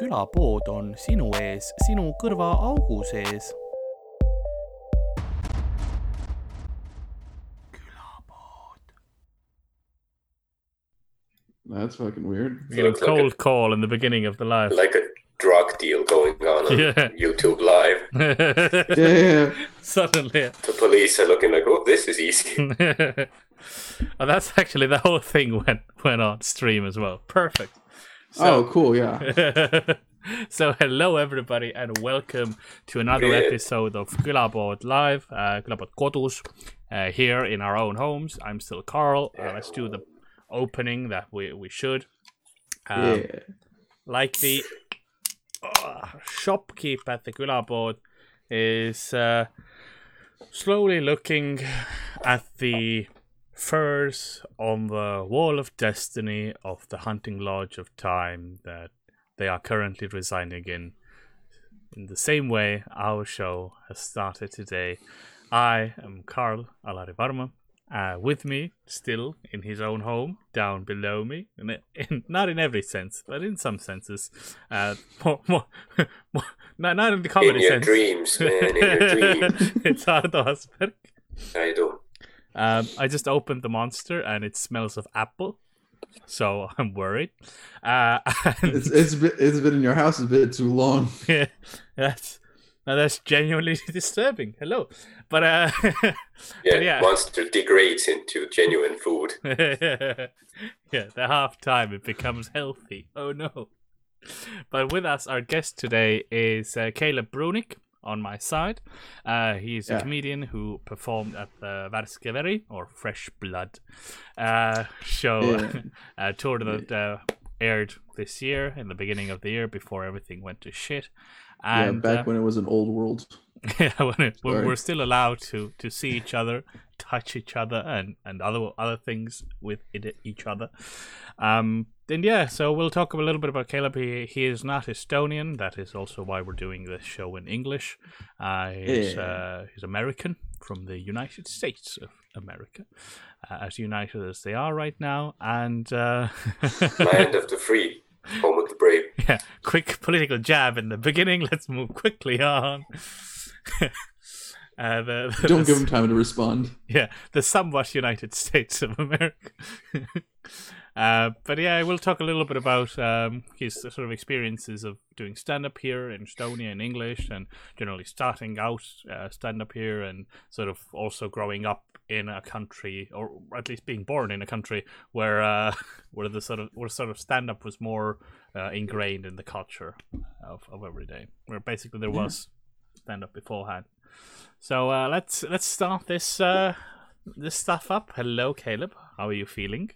külapood on sinu ees, sinu kõrvaaugu sees. That's fucking weird. You know, cold call in the beginning of the live. Like a drug deal going on on Yeah. YouTube Live. Yeah, yeah, yeah. Suddenly. The police are looking like, oh, this is easy. oh, that's actually the whole thing went went on stream as well. Perfect. Oh, cool. Yeah. so hello everybody and welcome to another Yeah. episode of Külapood Live, uh, Külapood Kodus, uh, here in our own homes. I'm still Carl. Uh, let's do the opening that we, we should. Um, yeah. like the uh, shopkeep at the Külapood is uh, slowly looking at the furs on the wall of destiny of the hunting lodge of time that they are currently residing in. In the same way, our show has started today. I am Carl Alarivarma. Uh, with me, still in his own home, down below me, in, in, not in every sense, but in some senses, uh, more, more, more, not, not in the in your sense. dreams, man, in your dreams. it's Ardo Asperg. I do. Um, I just opened the monster and it smells of apple, so I'm worried. Uh, and It's it's been, it's been in your house a bit too long. Yeah, that's now that's genuinely disturbing. Hello, but uh, Yeah, But yeah. monster degrades into genuine food. yeah, the half time it becomes healthy. Oh no! But with us, our guest today is uh, Caleb Brunick on my side. Uh, he's a comedian who performed at the Värske Veri or Fresh Blood uh, show Yeah. uh, tour that uh, aired this year in the beginning of the year before everything went to shit. And yeah, back uh, when it was an old world. yeah, when it, we're, we're still allowed to to see each other, touch each other, and and other other things with it, each other. Um, then yeah, so we'll talk a little bit about Caleb. He he is not Estonian. That is also why we're doing this show in English. Uh, he's Yeah. uh, he's American from the United States of America, uh, as united as they are right now, and. Uh, Land of the free, home of the brave. yeah, quick political jab in the beginning. Let's move quickly on. uh, the, the, Don't give him time to respond. yeah, the somewhat United States of America. Uh, but yeah, we'll talk a little bit about um, his sort of experiences of doing stand up here in Estonia in English and generally starting out uh, stand up here and sort of also growing up in a country or at least being born in a country where uh, where the sort of where sort of stand up was more uh, ingrained in the culture of, of every day where basically there was stand up beforehand. So uh, let's let's start this uh, this stuff up. Hello, Caleb. How are you feeling?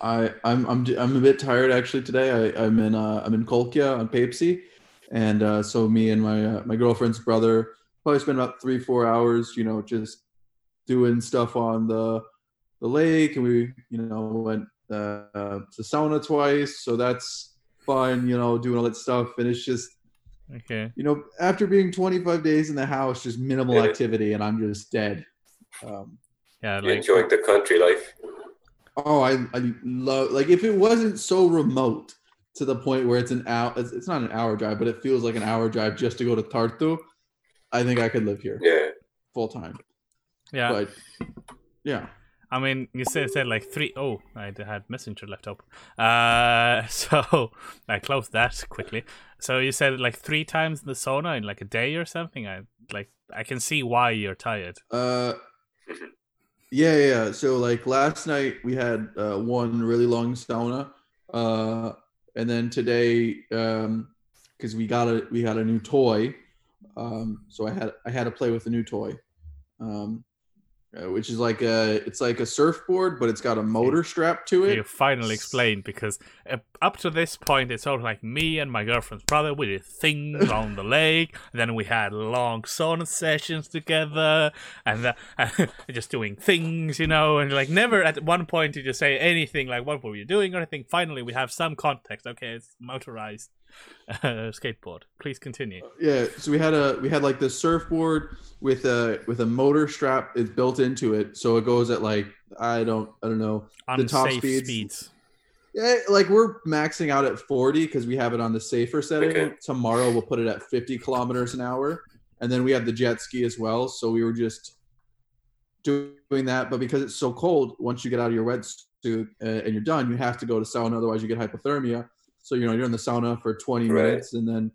I I'm I'm I'm a bit tired actually today. I I'm in uh I'm in Kolkja on Peipsi, and uh, so me and my uh, my girlfriend's brother probably spent about three four hours, you know, just doing stuff on the the lake, and we you know went uh, to sauna twice, so that's fun, you know, doing all that stuff, and it's just Okay. you know after being 25 days in the house, just minimal Yeah. activity, and I'm just dead. Um, Yeah, You like enjoying the country life? Oh, I I love like if it wasn't so remote to the point where it's an hour. It's, it's not an hour drive, but it feels like an hour drive just to go to Tartu. I think I could live here Yeah. full time. yeah. But yeah, I mean, you said said like three oh i had Messenger left open. Uh, so I closed that quickly. So you said like three times in the sauna in like a day or something. I like I can see why you're tired. uh, yeah, yeah. So like last night we had uh, one really long sauna, uh, and then today um, because we got a we had a new toy, um, so I had I had to play with a new toy. Um, uh, which is like a it's like a surfboard but it's got a motor strap to it You finally explained because uh, up to this point it's all like me and my girlfriend's brother. We did things on the lake. And then we had long sauna sessions together, and uh, just doing things, you know. And like never at one point did you say anything like what were you doing or anything. Finally, we have some context. Okay, it's motorized uh, skateboard. Please continue. yeah so we had a we had like this surfboard with a with a motor strap it's built into it so it goes at like i don't i don't know The top Unsafe speeds- speeds. Yeah, like we're maxing out at 40 because we have it on the safer setting. Okay. Tomorrow we'll put it at 50 kilometers an hour, and then we have the jet ski as well. So we were just doing that, but because it's so cold, once you get out of your wetsuit uh, and you're done, you have to go to sauna, otherwise you get hypothermia. So you know you're in the sauna for 20 Right. minutes, and then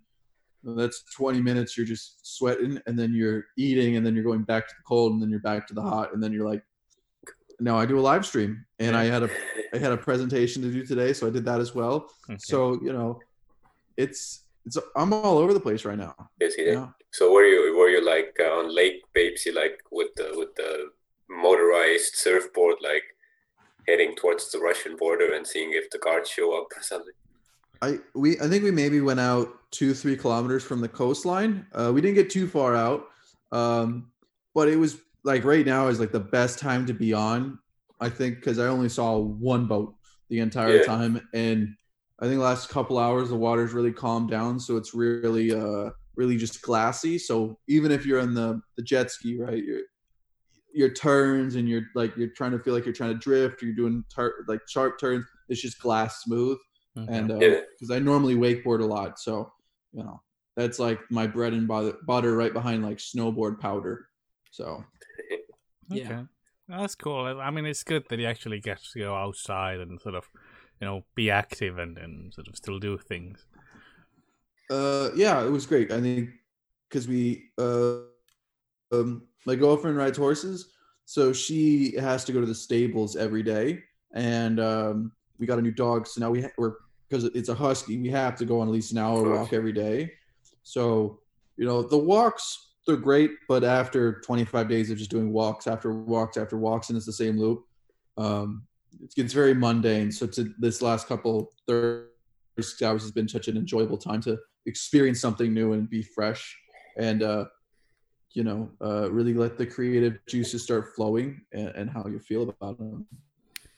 that's 20 minutes you're just sweating, and then you're eating, and then you're going back to the cold, and then you're back to the hot, and then you're like, no, I do a live stream, and I had a I had a presentation to do today, so I did that as well. Okay. So you know, it's it's I'm all over the place right now. Yes, yeah. Yeah. So were you were you like uh, on Lake Peipsi, like with the with the motorized surfboard, like heading towards the Russian border and seeing if the guards show up or something? I we I think we maybe went out two three kilometers from the coastline. Uh, we didn't get too far out, um, but it was like right now is like the best time to be on. I think because I only saw one boat the entire Yeah. time, and I think the last couple hours the water's really calmed down, so it's really uh really just glassy. So even if you're in the the jet ski, right, your your turns and you're like you're trying to feel like you're trying to drift, you're doing tur- like sharp turns. It's just glass smooth Okay. and Yeah. because I normally wakeboard a lot, so you know that's like my bread and butter, butter right behind like snowboard powder. So Okay. Yeah. That's cool. I I mean, it's good that he actually gets to go outside and sort of, you know, be active and, and sort of still do things. uh, yeah, it was great. I think because we uh, um, my girlfriend rides horses, so she has to go to the stables every day, and um, we got a new dog, so now we ha- we're because it's a husky, we have to go on at least an hour walk every day. So you know the walks they're great, but after 25 days of just doing walks after walks after walks, and it's the same loop, um, it gets very mundane. So to this last couple 36 hours has been such an enjoyable time to experience something new and be fresh, and uh, you know, uh, really let the creative juices start flowing and, and how you feel about them.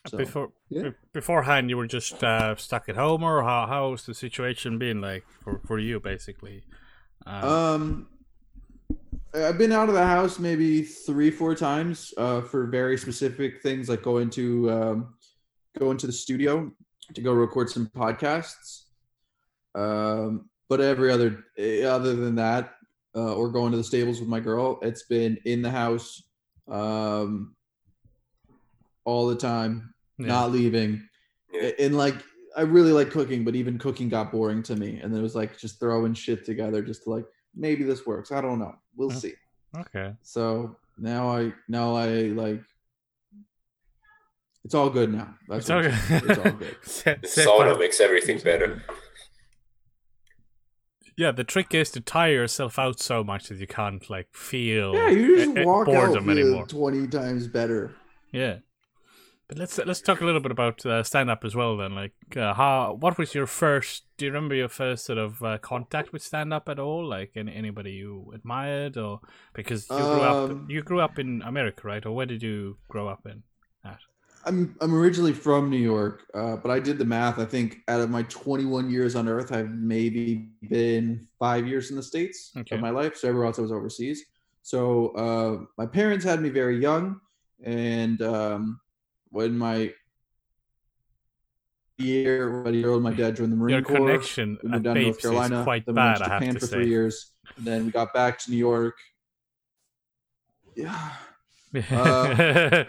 So, Before yeah. be- beforehand, you were just uh, stuck at home, or how how's the situation been like for, for you, basically? Uh, Um, I've been out of the house maybe three, four times uh, for very specific things, like going to um, go into the studio to go record some podcasts. Um, but every other, eh, other than that, uh, or going to the stables with my girl, it's been in the house um, all the time, yeah. not leaving. Yeah. And like, I really like cooking, but even cooking got boring to me. And it was like just throwing shit together, just to like maybe this works. I don't know. We'll Mhm. see. Okay. So now I now I like it's all good now. That's It's all I'm. It's all good. Se- The se- sauna makes everything better. Yeah, the trick is to tire yourself out so much that you can't like feel Yeah, you just eh, walk out boredom feel anymore. twenty times better. Yeah, but let's let's talk a little bit about uh, stand up as well. Then, like, uh, how what was your first? Do you remember your first sort of uh, contact with stand up at all? Like, any, anybody you admired, or because you grew up Um, you grew up in America, right? Or where did you grow up in? I'm I'm originally from New York, uh, but I did the math. I think out of my 21 years on Earth, I've maybe been five years in the states Okay. of my life. So everywhere else I was overseas. So uh, my parents had me very young, and um, when my year, what year old, my dad joined the Marine Your Corps. connection We moved down to North Carolina. quite then we went bad, to I have Japan to for say. three years. And then we got back to New York. Yeah. Uh,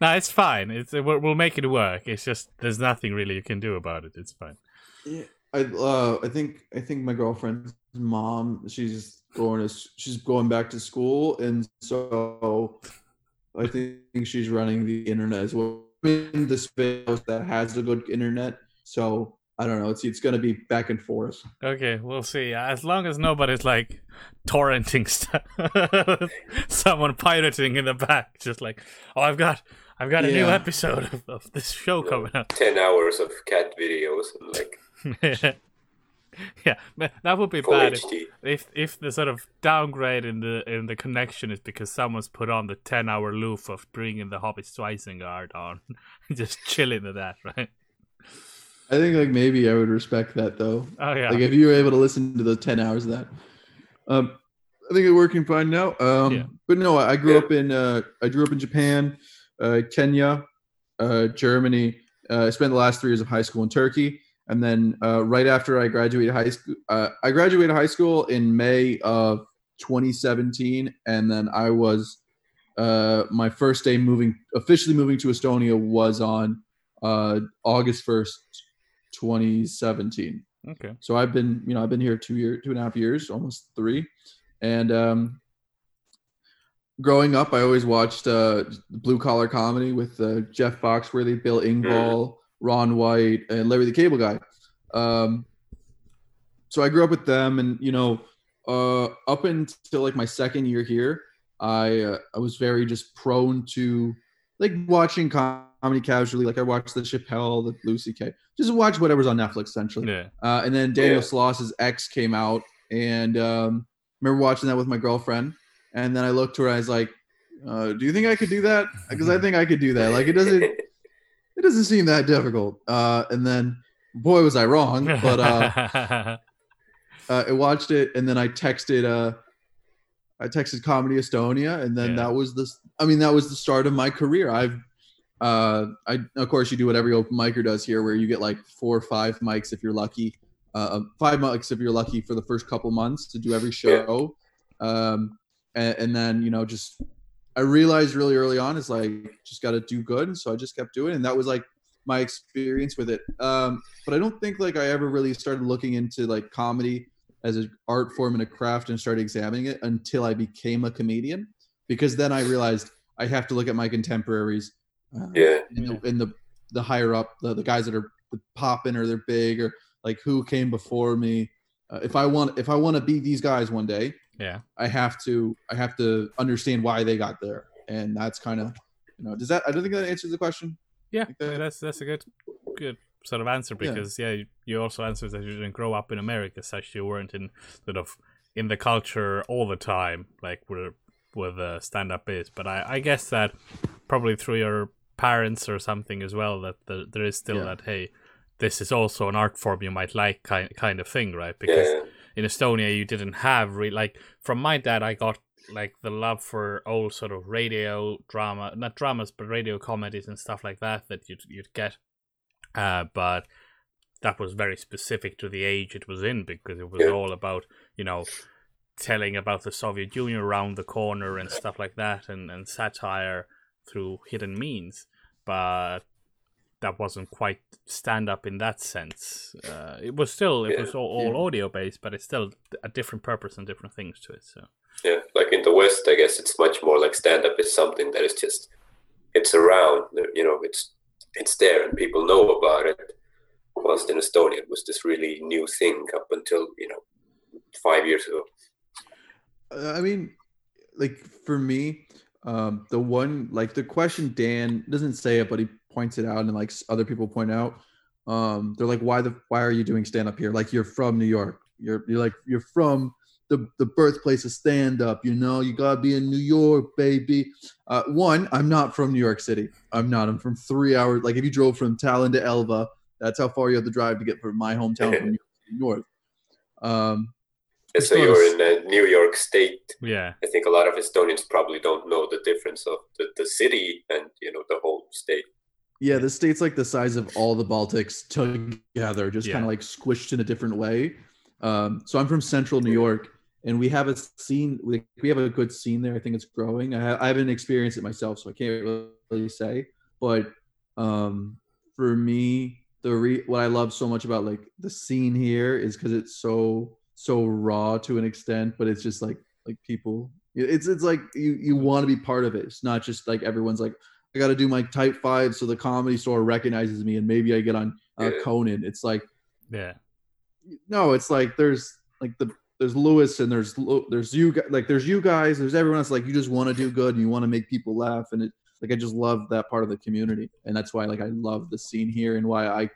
no, it's fine. It's we'll, we'll make it work. It's just there's nothing really you can do about it. It's fine. Yeah, I uh, I think I think my girlfriend's mom. She's going to she's going back to school, and so I think she's running the internet as well. In the space that has a good internet, so I don't know. It's it's gonna be back and forth. Okay, we'll see. As long as nobody's like torrenting stuff, someone pirating in the back, just like, oh, I've got, I've got a new episode of, of this show coming up. Ten hours of cat videos and like yeah, that would be full bad if, if if the sort of downgrade in the in the connection is because someone's put on the ten hour loop of bringing the Hobbit Isengard on, just chilling to that, right? I think like maybe I would respect that though. Oh yeah, Like if you were able to listen to the ten hours of that. Um, I think it's working fine now. Um, Yeah. but no, I grew Yeah. up in uh, I grew up in Japan, uh, Kenya, uh, Germany, uh, I spent the last three years of high school in Turkey, and then uh, right after I graduated high school, uh, I graduated high school in May of 2017, and then I was uh, my first day moving officially moving to Estonia was on uh, August 1st, 2017. Okay. So I've been, you know, I've been here two year, two and a half years, almost three. And um, growing up, I always watched uh, blue collar comedy with uh, Jeff Foxworthy, Bill Engvall, Ron White, and Larry the Cable Guy. Um, so I grew up with them, and you know, uh, up until like my second year here, I uh, I was very just prone to like watching comedy casually. Like I watched the Chappelle, the Louis C.K., just watch whatever's on Netflix essentially. Yeah. Uh, and then Daniel Yeah. Sloss's X came out, and um, remember watching that with my girlfriend. And then I looked to her, I was like, uh, "Do you think I could do that? Because I think I could do that. Like it doesn't, it doesn't seem that difficult." Uh, and then, boy, was I wrong. But uh, uh, I watched it, and then I texted. Uh, I texted Comedy Estonia, and then Yeah. that was the. I mean, that was the start of my career. I've, uh, I of course you do what every open micer does here, where you get like four or five mics if you're lucky, uh, five mics if you're lucky for the first couple months to do every show, um, and, and then you know just. I realized really early on is like just got to do good, and so I just kept doing, it, and that was like my experience with it. Um, but I don't think like I ever really started looking into like comedy as an art form and a craft and started examining it until I became a comedian. Because then I realized I have to look at my contemporaries, uh, Yeah. in the, the the higher up, the, the guys that are popping or they're big or like who came before me. Uh, if I want, if I want to be these guys one day, yeah. I have to, I have to understand why they got there, and that's kind of, you know, does that? I don't think that answers the question. Yeah, Like that. that's that's a good good sort of answer because yeah, you- you also answered that you didn't grow up in America, such you weren't in sort of in the culture all the time, like with with uh, stand up is. But I, I guess that probably through your parents or something as well that the, there is still Yeah. that hey, this is also an art form you might like kind kind of thing, right? Because Yeah. In Estonia you didn't have re- like from my dad I got like the love for old sort of radio drama not dramas but radio comedies and stuff like that that you'd you'd get uh but that was very specific to the age it was in because it was Yeah. all about you know telling about the Soviet Union around the corner and stuff like that and, and satire through hidden means but that wasn't quite stand up in that sense. Uh, it was still it Yeah, was all, all yeah. audio based, but it's still a different purpose and different things to it. So Yeah, like in the West, I guess it's much more like stand up is something that is just it's around, you know, it's it's there and people know about it. Whilst in Estonia, it was this really new thing up until you know five years ago. Uh, I mean, like for me, um, the one like the question Dan doesn't say it, but he points it out, and like other people point out, um, they're like, why the why are you doing stand up here? Like you're from New York. You're you're like you're from the the birthplace of stand up. You know, you gotta be in New York, baby. Uh, one, I'm not from New York City. I'm not. I'm from three hours. Like if you drove from Tallinn to Elva, that's how far you have to drive to get from my hometown from New York City North. Um, so It's not a you're in uh, New York State. yeah, I think a lot of Estonians probably don't know the difference of the, the city and you know the whole state. Yeah, the state's like the size of all the Baltics together, just kind of like squished in a different way. Um, so I'm from Central New York, and we have a scene. We, we have a good scene there. I think it's growing. I, ha- I haven't experienced it myself, so I can't really say. But um, for me, the re- what I love so much about like the scene here is because it's so so raw to an extent, but it's just like like people. It's it's like you you want to be part of it. It's not just like everyone's like I got to do my type five so the comedy store recognizes me and maybe I get on uh, Conan. It's like yeah, no, it's like there's like the there's Louis and there's there's you gu- like there's you guys there's everyone else like you just want to do good and you want to make people laugh and it like I just love that part of the community and that's why like I love the scene here and why I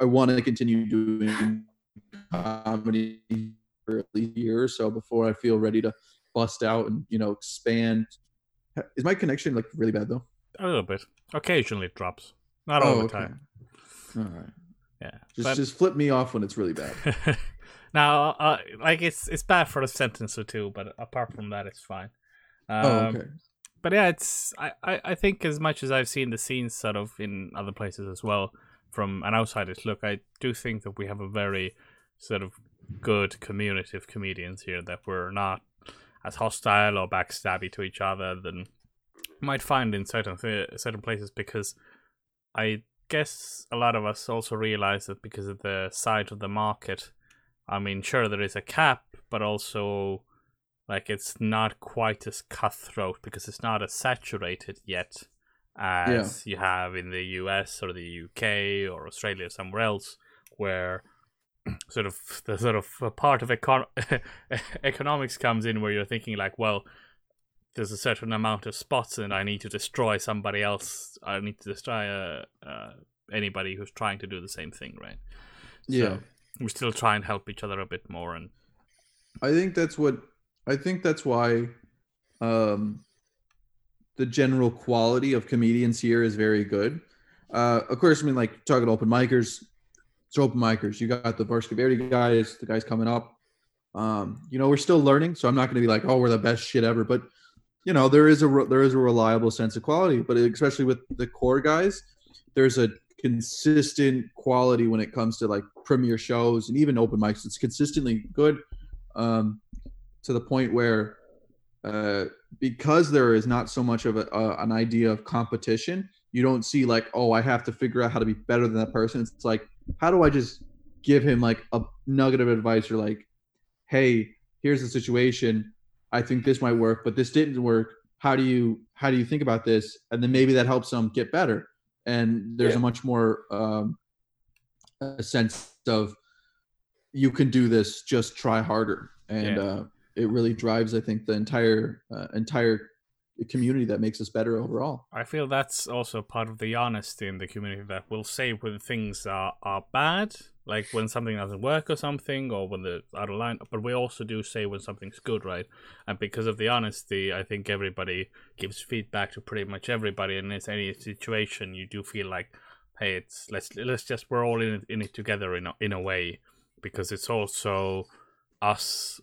I want to continue doing comedy for at least a year or so before I feel ready to bust out and you know expand. Is my connection like really bad though? A little bit. Occasionally it drops, not all Oh, the okay. time. All right. Yeah, Just but just flip me off when it's really bad. now, uh, like it's it's bad for a sentence or two, but apart from that, it's fine. Um, oh, okay. but yeah, it's I, I, I think as much as I've seen the scenes sort of in other places as well from an outsider's look, I do think that we have a very sort of good community of comedians here that we're not as hostile or backstabby to each other than might find in certain th- certain places because I guess a lot of us also realize that because of the size of the market, I mean, sure there is a cap, but also like it's not quite as cutthroat because it's not as saturated yet as you have in the US or the UK or Australia or somewhere else where sort of the sort of a part of econ- economics comes in where you're thinking like well there's a certain amount of spots and I need to destroy somebody else I need to destroy uh, uh, anybody who's trying to do the same thing right Yeah. so we still try and help each other a bit more and I think that's what I think that's why um the general quality of comedians here is very good. Uh of course I mean like talking open micers, it's open micers. You got the Värske Veri guys, the guys coming up. Um, you know, we're still learning, so I'm not gonna be like, oh, we're the best shit ever, but you know, there is a re- there is a reliable sense of quality, but especially with the core guys, there's a consistent quality when it comes to like premiere shows and even open mics. It's consistently good. Um, to the point where uh, because there is not so much of a, uh, an idea of competition you don't see like oh i have to figure out how to be better than that person it's like how do i just give him like a nugget of advice or like hey here's the situation i think this might work but this didn't work how do you how do you think about this and then maybe that helps them get better and there's Yeah. a much more um, a sense of you can do this just try harder and Yeah. uh, it really drives i think the entire uh, entire community that makes us better overall I feel that's also part of the honesty in the community that we'll say when things are, are bad, like when something doesn't work or something, or when they're out of line. But we also do say when something's good, right? And because of the honesty, I think everybody gives feedback to pretty much everybody. And in any situation, you do feel like, hey, it's let's let's just we're all in it, in it together in a, in a way, because it's also us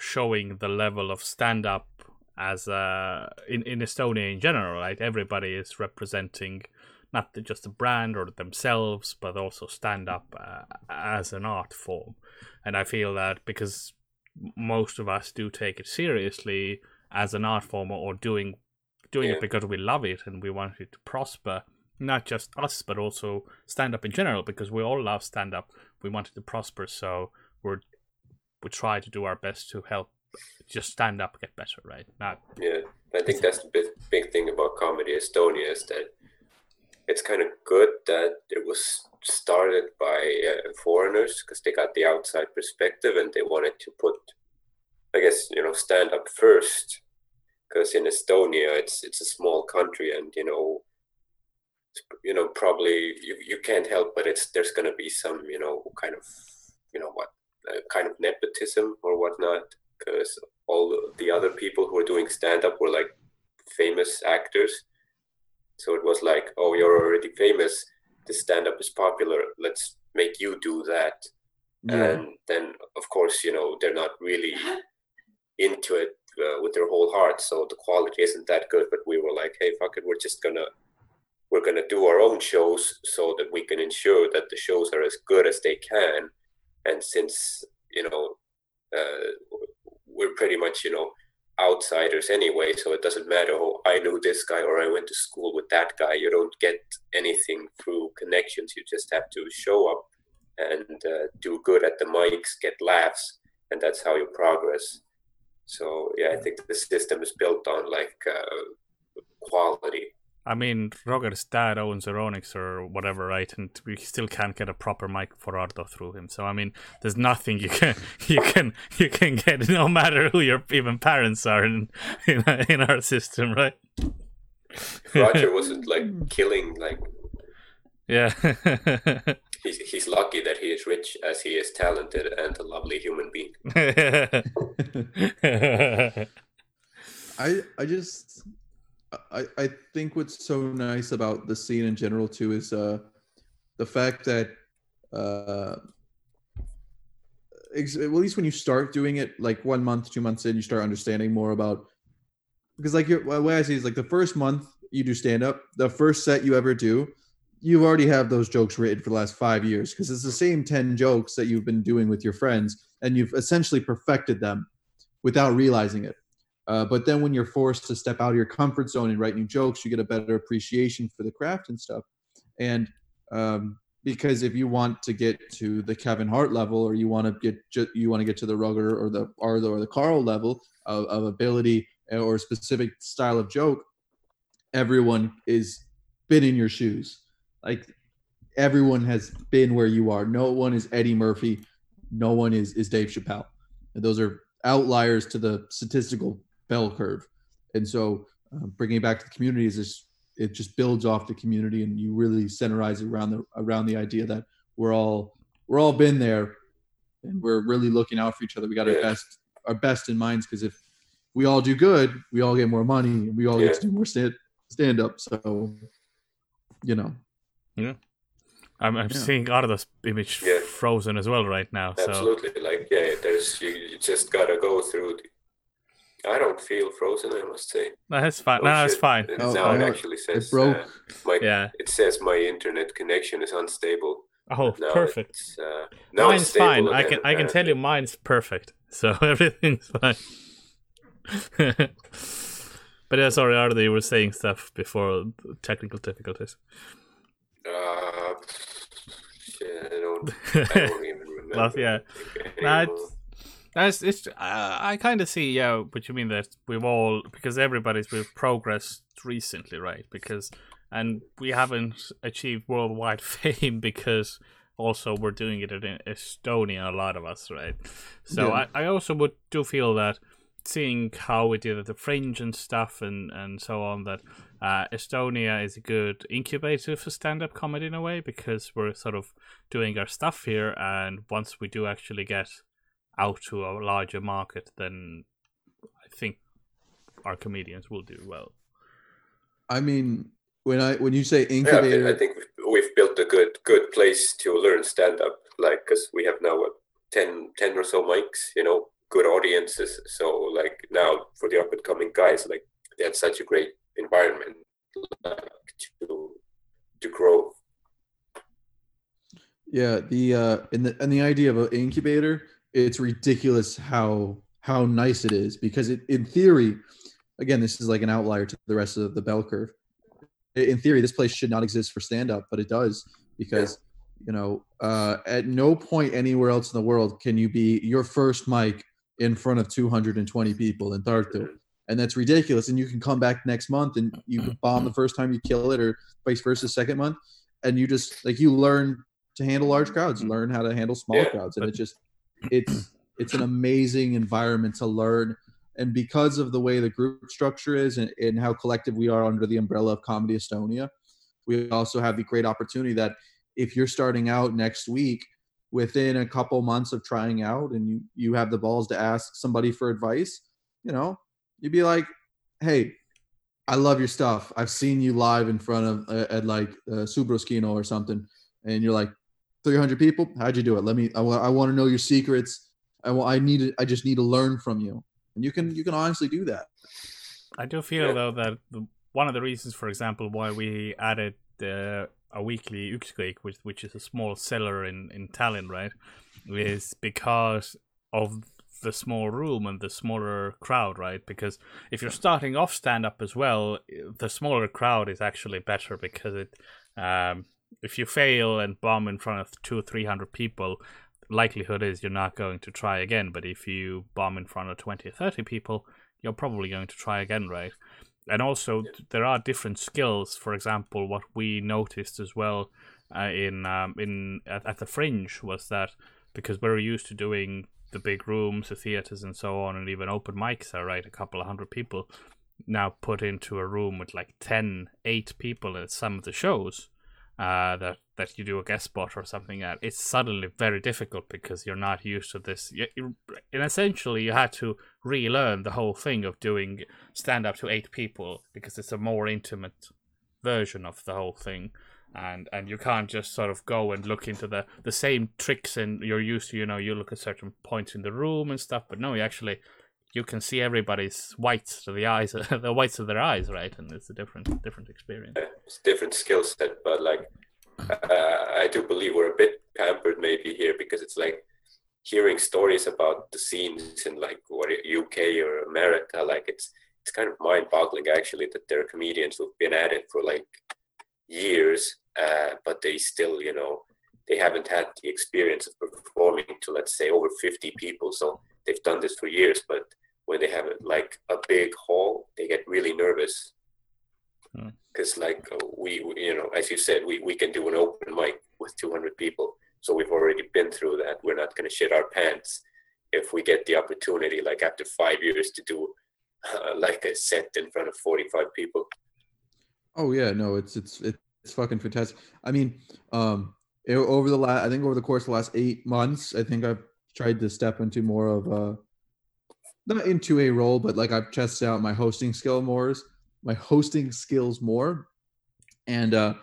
showing the level of stand up as uh in in Estonia in general, right? Everybody is representing not just the brand or themselves, but also stand up uh, as an art form. And I feel that because most of us do take it seriously as an art form or doing doing Yeah. it because we love it and we want it to prosper. Not just us, but also stand up in general, because we all love stand up. We want it to prosper, so we're we try to do our best to help just stand up get better, right? Not Yeah, I think that's the big, big thing about Comedy Estonia is that it's kind of good that it was started by uh, foreigners because they got the outside perspective and they wanted to put, I guess, you know, stand up first. Because in Estonia, it's it's a small country, and you know, you know, probably you, you can't help but it's there's gonna be some, you know, kind of, you know, what uh, kind of nepotism or whatnot because all the other people who were doing stand up were like famous actors. So it was like, oh, you're already famous. The stand up is popular. Let's make you do that. And then, of course, you know, they're not really into it uh, with their whole heart. So the quality isn't that good. But we were like, hey, fuck it. We're just going to. We're gonna do our own shows so that we can ensure that the shows are as good as they can, and since you know uh, we're pretty much you know outsiders anyway so it doesn't matter oh i knew this guy or i went to school with that guy. You don't get anything through connections you just have to show up and uh, do good at the mics get laughs and that's how you progress. So yeah i think the system is built on like uh, quality I mean, Roger's dad owns Euronics or whatever, right? And we still can't get a proper mic for Ardo through him. So I mean, there's nothing you can you can you can get, no matter who your even parents are in in, in our system, right? roger wasn't like killing like Yeah. he's, he's lucky that he is rich as he is talented and a lovely human being I I just I I think what's so nice about the scene in general too is uh the fact that uh ex- at least when you start doing it like one month two months in you start understanding more about because like your way I see is like the first month you do stand up, the first set you ever do, you already have those jokes written for the last five years because it's the same 10 jokes that you've been doing with your friends and you've essentially perfected them without realizing it. Uh, but then when you're forced to step out of your comfort zone and write new jokes, you get a better appreciation for the craft and stuff. And um, because if you want to get to the Kevin Hart level, or you want to get ju- you want to get to the Rugger or the Arlo or the Carl level of, of ability or specific style of joke, everyone is been in your shoes. Like everyone has been where you are. No one is Eddie Murphy. No one is is Dave Chappelle. And those are outliers to the statistical bell curve. And so, uh, bringing it back to the community is just it just builds off the community, and you really centerize it around the around the idea that we're all we're all been there, and we're really looking out for each other. We got our best our best in minds because if we all do good, we all get more money, and we all Yeah. get to do more stand stand up. So, you know, yeah. I'm, I'm Yeah. seeing Ardo's image Yeah. frozen as well right now. So Absolutely. Like, yeah, there's you, you just gotta go through. The, I don't feel frozen. I must say. no, that's fine. Oh, no, that's fine. And Oh, now I it actually says it broke. uh, my. Yeah. It says my internet connection is unstable. Oh, Now perfect. It's, uh, now it's mine's fine. stable I can I can tell you mine's perfect. So everything's fine. but yeah, sorry, Ardo, you were saying stuff before technical difficulties. Uh, shit, I don't. I don't even remember. Well, yeah. anything Nah, anymore. it's, that's it's. Uh, I kind of see, yeah, what you mean that we've all because everybody's we've progressed recently, right? Because and we haven't achieved worldwide fame because also we're doing it in Estonia, a lot of us, right? So Yeah. I, I also would do feel that seeing how we did at the fringe and stuff and and so on that uh, Estonia is a good incubator for stand up comedy in a way because we're sort of doing our stuff here and once we do actually get out to a larger market then I think our comedians will do well. I mean, when I when you say Yeah, incubator, I think we've, we've built a good good place to learn stand up. Like, cause we have now what 10, 10 or so mics. You know, good audiences. So like now for the up and coming guys, like they have such a great environment like, to to grow. Yeah, the uh and the and the idea of an incubator, it's ridiculous how how nice it is because it in theory, again, this is like an outlier to the rest of the bell curve. In theory, this place should not exist for stand up, but it does because you know, uh at no point anywhere else in the world can you be your first mic in front of 220 people in Tartu. And that's ridiculous. And you can come back next month and you bomb the first time you kill it or vice versa second month. And you just like you learn to handle large crowds, learn how to handle small Yeah. crowds. And it just it's it's an amazing environment to learn. And because of the way the group structure is and, and how collective we are under the umbrella of Comedy Estonia, we also have the great opportunity that if you're starting out next week within a couple months of trying out and you you have the balls to ask somebody for advice you know you'd be like hey i love your stuff i've seen you live in front of uh, at like uh, subroskino or something and you're like 300 people how'd you do it let me i, I want to know your secrets i i need to, i just need to learn from you and you can you can honestly do that I do feel Yeah. though that the, one of the reasons, for example, why we added uh, a weekly Yksquake, which which is a small cellar in in Tallinn, right, is because of the small room and the smaller crowd, right? Because if you're starting off stand up as well, the smaller crowd is actually better because it. Um, if you fail and bomb in front of two or three hundred people, likelihood is you're not going to try again. But if you bomb in front of 20 or 30 people, you're probably going to try again, right? And also, th- there are different skills. For example, what we noticed as well uh, in um, in at, at the Fringe was that because we're used to doing the big rooms, the theaters, and so on, and even open mics are right, a couple of hundred people. Now put into a room with like 10, 8 people at some of the shows uh, that that you do a guest spot or something at, it's suddenly very difficult because you're not used to this. You, and essentially, you had to relearn the whole thing of doing stand up to eight people because it's a more intimate version of the whole thing. And and you can't just sort of go and look into the, the same tricks and you're used to, you know, you look at certain points in the room and stuff, but no, you actually you can see everybody's whites to the eyes, the whites of their eyes, right? And it's a different different experience. it's a different skill set, but like uh, I do believe we're a bit pampered maybe here because it's like hearing stories about the scenes in like what UK or America, like it's it's kind of mind-boggling actually that there are comedians who've been at it for like years, uh, but they still, you know, they haven't had the experience of performing to let's say over 50 people. So they've done this for years, but when they have like a big hall, they get really nervous because hmm. like we, we, you know, as you said, we we can do an open mic with 200 people so we've already been through that. We're not going to shit our pants if we get the opportunity, like after five years, to do uh, like a set in front of 45 people. Oh yeah, no, it's it's it's fucking fantastic. I mean, um, it, over the last, I think over the course of the last eight months, I think I've tried to step into more of a not into a role, but like I've tested out my hosting skill more, my hosting skills more, and uh,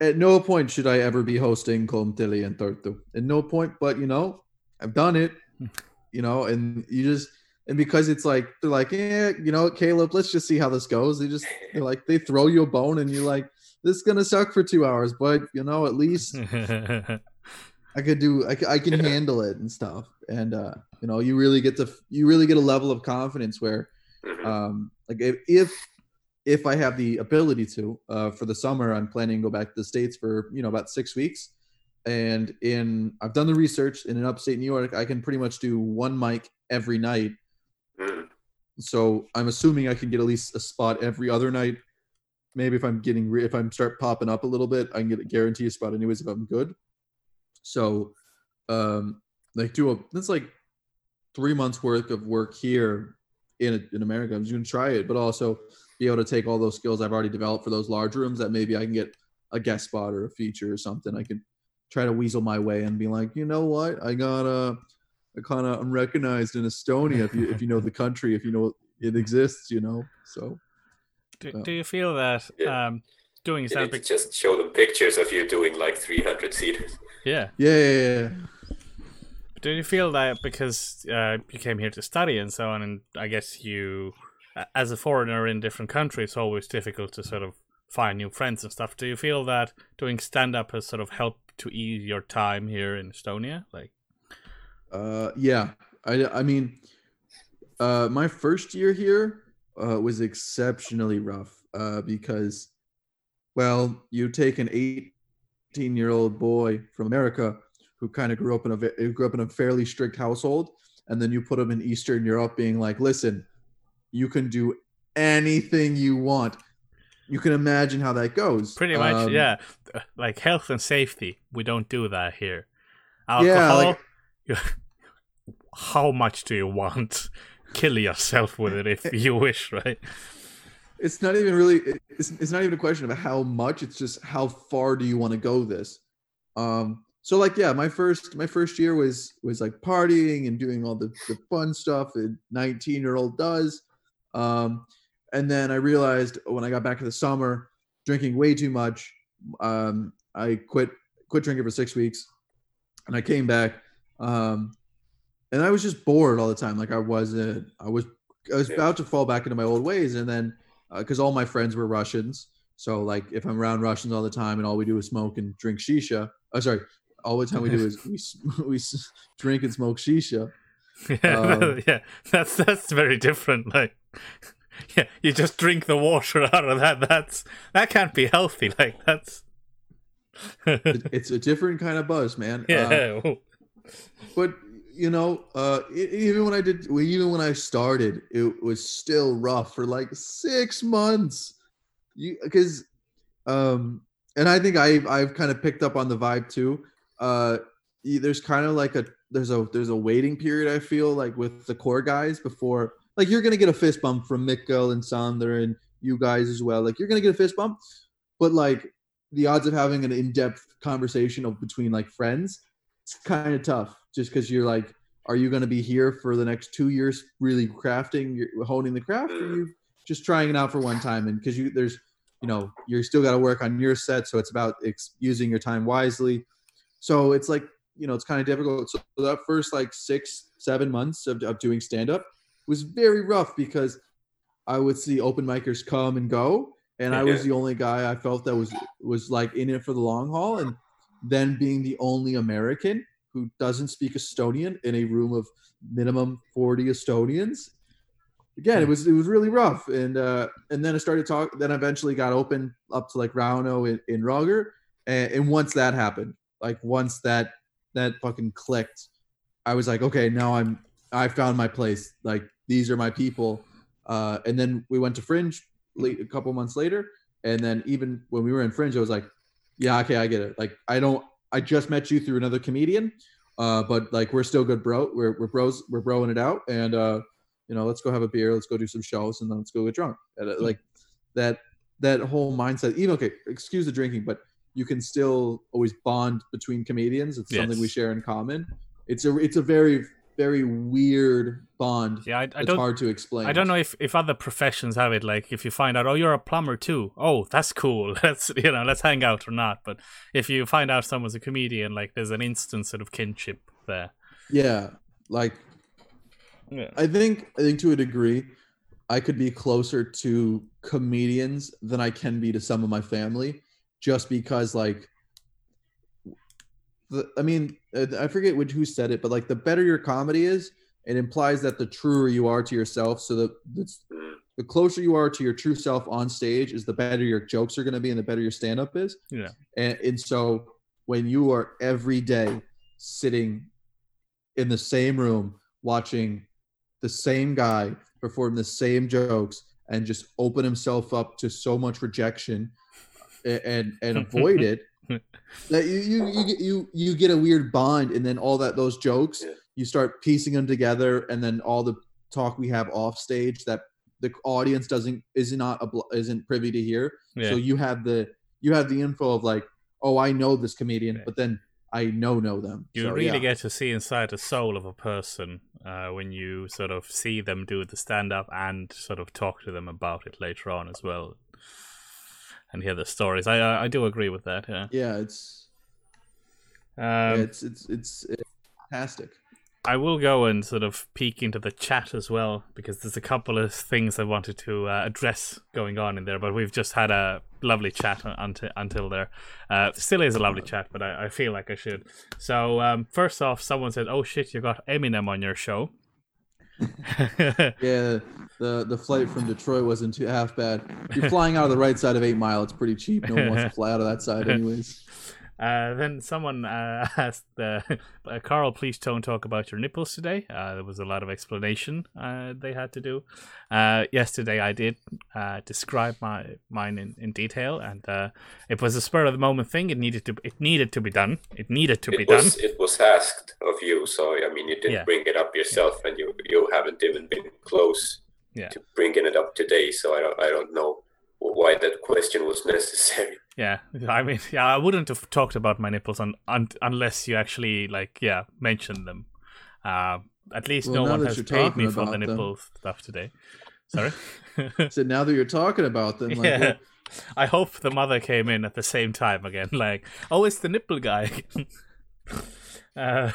at no point should I ever be hosting Comtili and Tartu. At no point, but you know, I've done it. You know, and you just and because it's like they're like, yeah, you know, Caleb, let's just see how this goes. They just they're like they throw you a bone and you're like, this is gonna suck for two hours, but you know, at least I could do I, I can handle it and stuff. And uh, you know, you really get to you really get a level of confidence where mm-hmm. um like if, if if I have the ability to. Uh, for the summer, I'm planning to go back to the states for you know about six weeks, and in I've done the research. And in upstate New York, I can pretty much do one mic every night. Mm. So I'm assuming I can get at least a spot every other night. Maybe if I'm getting re- if I'm start popping up a little bit, I can get a guarantee a spot anyways if I'm good. So, um, like do a that's like three months worth of work here in in America. I'm just gonna try it, but also be able to take all those skills I've already developed for those large rooms that maybe I can get a guest spot or a feature or something. I can try to weasel my way and be like, you know what, I got a, I kind of I'm recognized in Estonia if you if you know the country, if you know it exists, you know. So, do, do you feel that yeah. um, doing stand up just show them pictures of you doing like 300 seaters? Yeah. Yeah. yeah, yeah. Do you feel that because uh, you came here to study and so on, and I guess you as a foreigner in different countries, it's always difficult to sort of find new friends and stuff. Do you feel that doing stand up has sort of helped to ease your time here in Estonia? Like, uh, yeah, I, I mean, uh, my first year here uh, was exceptionally rough uh, because, well, you take an 18 year old boy from America who kind of grew up in a grew up in a fairly strict household, and then you put him in Eastern Europe, being like, listen you can do anything you want. You can imagine how that goes. Pretty much, um, yeah. Like health and safety, we don't do that here. Alcohol, yeah, like, how much do you want? Kill yourself with it if you wish, right? It's not even really. It's, it's not even a question of how much. It's just how far do you want to go. This, um, so like yeah my first my first year was was like partying and doing all the, the fun stuff that 19 year old does um, and then I realized when I got back to the summer, drinking way too much. Um, I quit quit drinking for six weeks, and I came back, um, and I was just bored all the time. Like I wasn't. I was I was about to fall back into my old ways, and then because uh, all my friends were Russians, so like if I'm around Russians all the time, and all we do is smoke and drink shisha. Oh, sorry. All the time we do is we we drink and smoke shisha. Yeah, um, yeah, that's that's very different. Like yeah, you just drink the water out of that. That's that can't be healthy. Like that's it's a different kind of buzz, man. Yeah. Uh, but you know, uh, even when I did, even when I started, it was still rough for like six months. You because, um, and I think I've I've kind of picked up on the vibe too. Uh, there's kind of like a there's a there's a waiting period. I feel like with the core guys before like you're gonna get a fist bump from Mikkel and Sander and you guys as well. Like you're gonna get a fist bump, but like the odds of having an in-depth conversation of, between like friends, it's kind of tough. Just because you're like, are you gonna be here for the next two years, really crafting, honing the craft, or you just trying it out for one time? And because you there's, you know, you're still got to work on your set, so it's about ex- using your time wisely. So it's like you know, it's kind of difficult. So that first like six, seven months of, of doing stand up, was very rough because I would see open micers come and go, and I was the only guy I felt that was was like in it for the long haul, and then being the only American who doesn't speak Estonian in a room of minimum forty Estonians. Again, it was it was really rough, and uh, and then I started talk. Then eventually got open up to like Rauno in, in Rogger, and, and once that happened, like once that that fucking clicked, I was like, okay, now I'm I found my place. Like these are my people. Uh, and then we went to Fringe late, a couple months later, and then even when we were in Fringe, I was like, yeah, okay, I get it. Like I don't, I just met you through another comedian, uh, but like we're still good, bro. We're we're bros, we're broing it out, and uh, you know, let's go have a beer, let's go do some shows, and then let's go get drunk. And, uh, like that that whole mindset. Even okay, excuse the drinking, but you can still always bond between comedians. It's something we share in common. It's a it's a very very weird bond. Yeah, I, I it's don't. hard to explain. I don't know if, if other professions have it. Like, if you find out, oh, you're a plumber too. Oh, that's cool. Let's you know, let's hang out or not. But if you find out someone's a comedian, like, there's an instant sort of kinship there. Yeah, like Yeah. I think I think to a degree, I could be closer to comedians than I can be to some of my family, just because like, the, I mean, I forget which who said it, but like the better your comedy is, it implies that the truer you are to yourself. So the the closer you are to your true self on stage, is the better your jokes are going to be, and the better your stand up is. Yeah. And, and so when you are every day sitting in the same room watching the same guy perform the same jokes and just open himself up to so much rejection a- and and avoid it you you you get you you get a weird bond and then all that those jokes Yeah. you start piecing them together and then all the talk we have off stage that the audience doesn't is not obl- isn't privy to hear Yeah. so you have the you have the info of like oh i know this comedian Yeah. but then i know know them You So, really yeah. get to see inside the soul of a person uh, when you sort of see them do the stand up and sort of talk to them about it later on as well, and hear the stories. I I, I do agree with that. Yeah. yeah it's Um, it's, it's it's it's fantastic I will go and sort of peek into the chat as well because there's a couple of things I wanted to uh, address going on in there, but we've just had a lovely chat un- until until there. Uh, still is a lovely chat, but I, I feel like I should. So um, first off, someone said, "Oh shit, you got Eminem on your show." Yeah, the the flight from Detroit wasn't too half bad. If you're flying out of the right side of Eight Mile, it's pretty cheap. No one wants to fly out of that side, anyways. Uh, then someone uh, asked, uh, uh, Carl, please don't talk about your nipples today. Uh, there was a lot of explanation uh, they had to do. Uh, yesterday, I did uh, describe my mine in, in detail, and uh, it was a spur of the moment thing. It needed to it needed to be done. It needed to be was done. it was asked of you, so I mean you didn't Yeah. bring it up yourself, and you you haven't even been close Yeah. to bringing it up today. So I don't I don't know why that question was necessary. Yeah, I mean, yeah, I wouldn't have talked about my nipples un- un- unless you actually like, yeah, mentioned them. Uh, at least Well, no one has paid me for the about them. nipple stuff today. Sorry. So now that you're talking about them, like, yeah. well, I hope the mother came in at the same time again. Like, oh, it's the nipple guy. uh,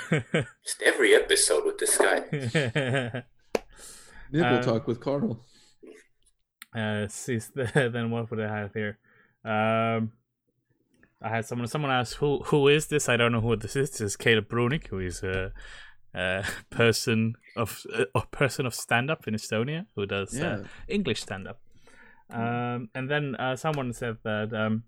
Just every episode with this guy. Nipple Um, talk with Carl. uh, see, then what would I have here? Um, I had someone. Someone asked, "Who who is this?" I don't know who this is. This is Caleb Brunick, who is a, a person of a person of stand up in Estonia who does Yeah. uh, English stand up. Um, and then uh, someone said that um,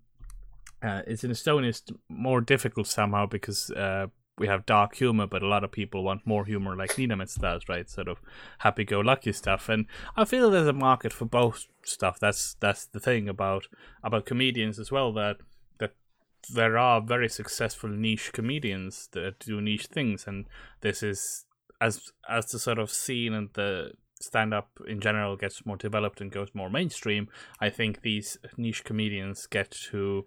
uh, it's in Estonia it's more difficult somehow because uh, we have dark humor, but a lot of people want more humor like Niinemets does, right? Sort of happy-go-lucky stuff. And I feel there's a market for both stuff. That's that's the thing about about comedians as well that that there are very successful niche comedians that do niche things, and this is as as the sort of scene and the stand up in general gets more developed and goes more mainstream, I think these niche comedians get to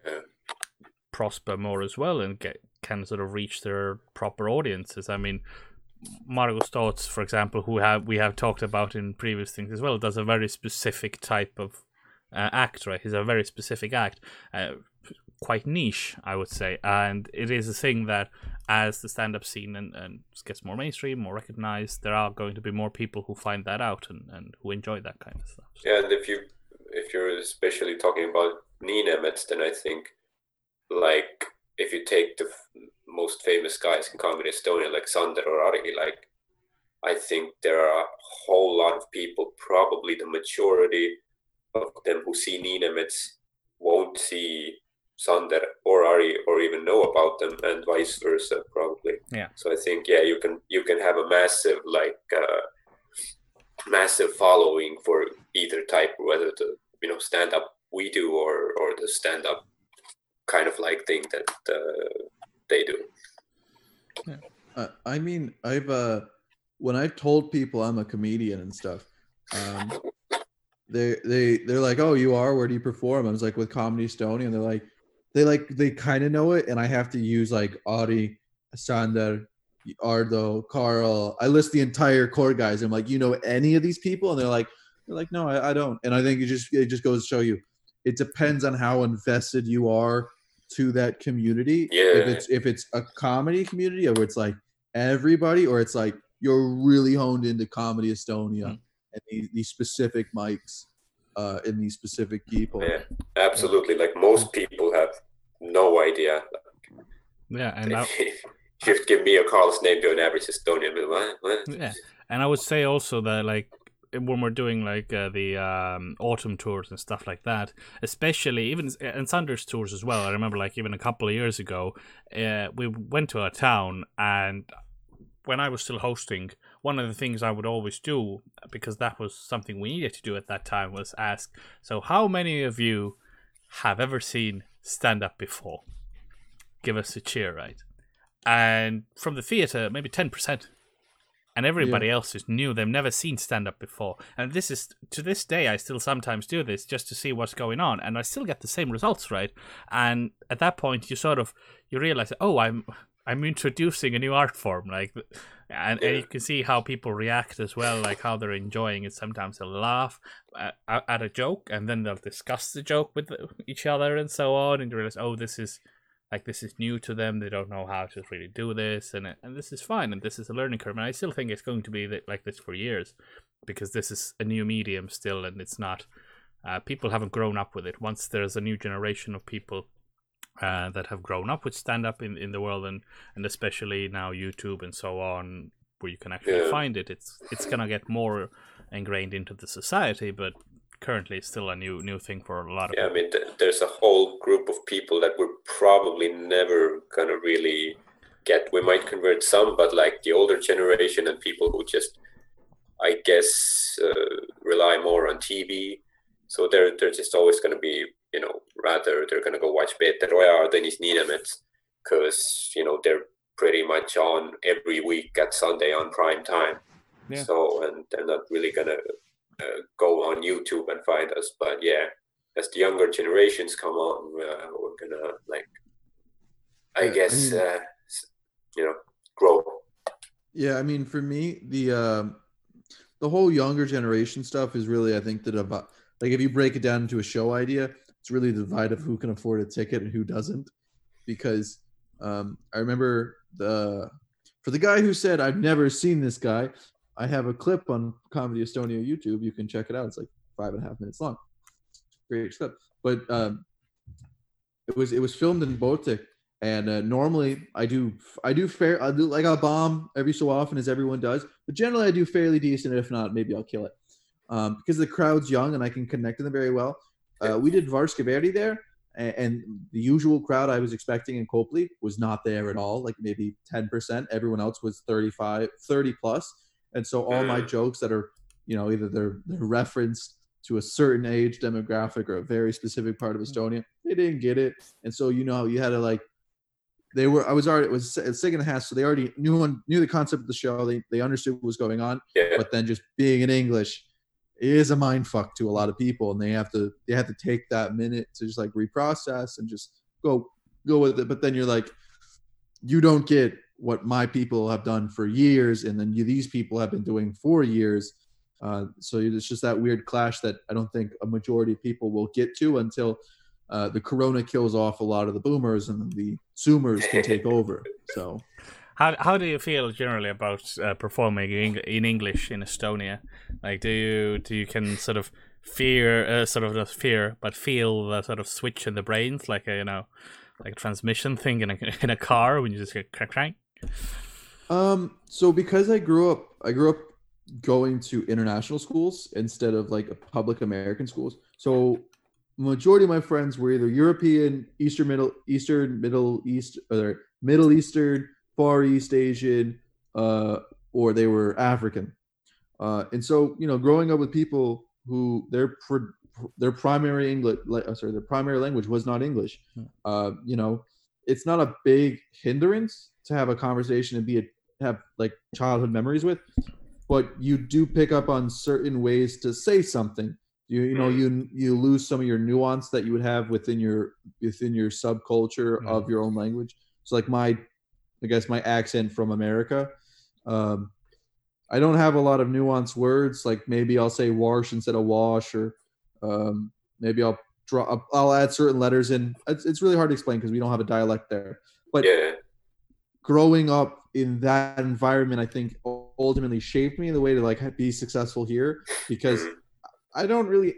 prosper more as well and get can sort of reach their proper audiences. I mean, Margo Stotz, for example, who have we have talked about in previous things as well, does a very specific type of uh, act. Right, he's a very specific act, uh, quite niche, I would say, and it is a thing that as the stand up scene and, and gets more mainstream, more recognized, there are going to be more people who find that out and, and who enjoy that kind of stuff. Yeah, and if you if you're especially talking about Niinemets, then I think like if you take the most famous guys in comedy Estonia, like Sander or Ari, like I think there are a whole lot of people, probably the majority of them who see Niinemets won't see Sander or Ari or even know about them, and vice versa, probably. Yeah. So I think yeah, you can you can have a massive like. Uh, massive following for either type, whether the you know stand up we do or or the stand up kind of like thing that uh, they do. Uh, I mean, I've uh, when I've told people I'm a comedian and stuff, um, they they they're like, "Oh, you are? Where do you perform?" I was like, "With Comedy Estonia," and they're like, they like they kind of know it, and I have to use like Ari, Sander, Ardo, Carl. I list the entire core guys. I'm like, "You know any of these people?" And they're like, "They're like, no, I, I don't." And I think it just it just goes to show you, it depends on how invested you are to that community. If it's if it's a comedy community, or it's like everybody, or it's like you're really honed into comedy Estonia Mm. and these, these specific mics uh, and these specific people. Yeah, absolutely. Like most people have no idea. yeah, and I, if you give me a Carl's name to an average Estonian, what? what? yeah, and I would say also that like when we're doing like uh, the um, autumn tours and stuff like that, especially even and Sanders tours as well. I remember like even a couple of years ago, uh, we went to a town and when I was still hosting, one of the things I would always do because that was something we needed to do at that time was ask, so how many of you have ever seen stand up before? Give us a cheer, right? And from the theater, maybe ten percent and everybody else is new. They've never seen stand up before. And this is to this day I still sometimes do this just to see what's going on and I still get the same results, right? And at that point you sort of you realize, "Oh, I'm I'm introducing a new art form." Like and, and you can see how people react as well, like how they're enjoying it. Sometimes they'll laugh uh, at, at a joke, and then they'll discuss the joke with each other and so on, and you realize, oh, this is like this is new to them. They don't know how to really do this, and and this is fine, and this is a learning curve. And I still think it's going to be like this for years, because this is a new medium still, and it's not. Uh, people haven't grown up with it. Once there's a new generation of people uh, that have grown up with stand up in, in the world, and and especially now YouTube and so on, where you can actually Yeah. find it, it's it's gonna get more ingrained into the society, but currently still a new new thing for a lot of Yeah, I mean, th- there's a whole group of people that we're probably never gonna really get. We might convert some, but like the older generation and people who just, I guess, uh, rely more on TV. So they're they're just always gonna be, you know, rather they're gonna go watch Peeter Oja or Dennis Niinemets because you know they're pretty much on every week at Sunday on prime time. Yeah. So and they're not really gonna uh, go on YouTube and find us. But yeah, as the younger generations come on, uh, we're gonna like, I Yeah, I guess, mean- uh, you know, grow. Yeah, I mean, for me, the um, the whole younger generation stuff is really, I think, that about like if you break it down into a show idea, it's really the divide of who can afford a ticket and who doesn't. Because um, I remember the for the guy who said I've never seen this guy, I have a clip on Comedy Estonia YouTube. You can check it out. It's like five and a half minutes long. Great clip, but um, it was it was filmed in Baltic and uh, normally I do I do fair I do like I'll bomb every so often as everyone does, but generally I do fairly decent. If not, maybe I'll kill it um, because the crowd's young and I can connect to them very well. Uh, we did Värske Veri there, and, and the usual crowd I was expecting in Copley was not there at all. Like maybe ten percent. Everyone else was 35, 30 plus, and so all my Mm. jokes that are you know either they're they're referenced to a certain age demographic or a very specific part of Estonia, they didn't get it, and so you know you had to like they were I was already it was a second and a half, so they already knew one knew the concept of the show. They they understood what was going on, Yeah, but then just being in English is a mind fuck to a lot of people, and they have to they have to take that minute to just like reprocess and just go go with it. But then you're like, you don't get what my people have done for years, and then you, these people have been doing for years. Uh, so it's just that weird clash that I don't think a majority of people will get to until uh, the corona kills off a lot of the boomers and the zoomers can take over. So How how do you feel generally about uh, performing in, in English in Estonia? Like, do you do you can sort of fear, uh, sort of not fear, but feel the sort of switch in the brains, like a you know, like a transmission thing in a in a car when you just get crank crank? Um, so because I grew up, I grew up going to international schools instead of like public American schools. So majority of my friends were either European, Eastern Middle Eastern, Middle East, or Middle Eastern, Far East Asian, uh, or they were African. Uh, and so you know, growing up with people who their their primary English, sorry, their primary language was not English. Uh, you know, it's not a big hindrance to have a conversation and be a have like childhood memories with but you do pick up on certain ways to say something. You you know you you lose some of your nuance that you would have within your within your subculture of your own language. So like my i guess my accent from america um i don't have a lot of nuanced words. Like maybe i'll say wash instead of wash or um maybe i'll draw i'll add certain letters in. It's, it's really hard to explain because we don't have a dialect there. But Yeah. Growing up in that environment, I think ultimately shaped me in the way to like be successful here because I don't really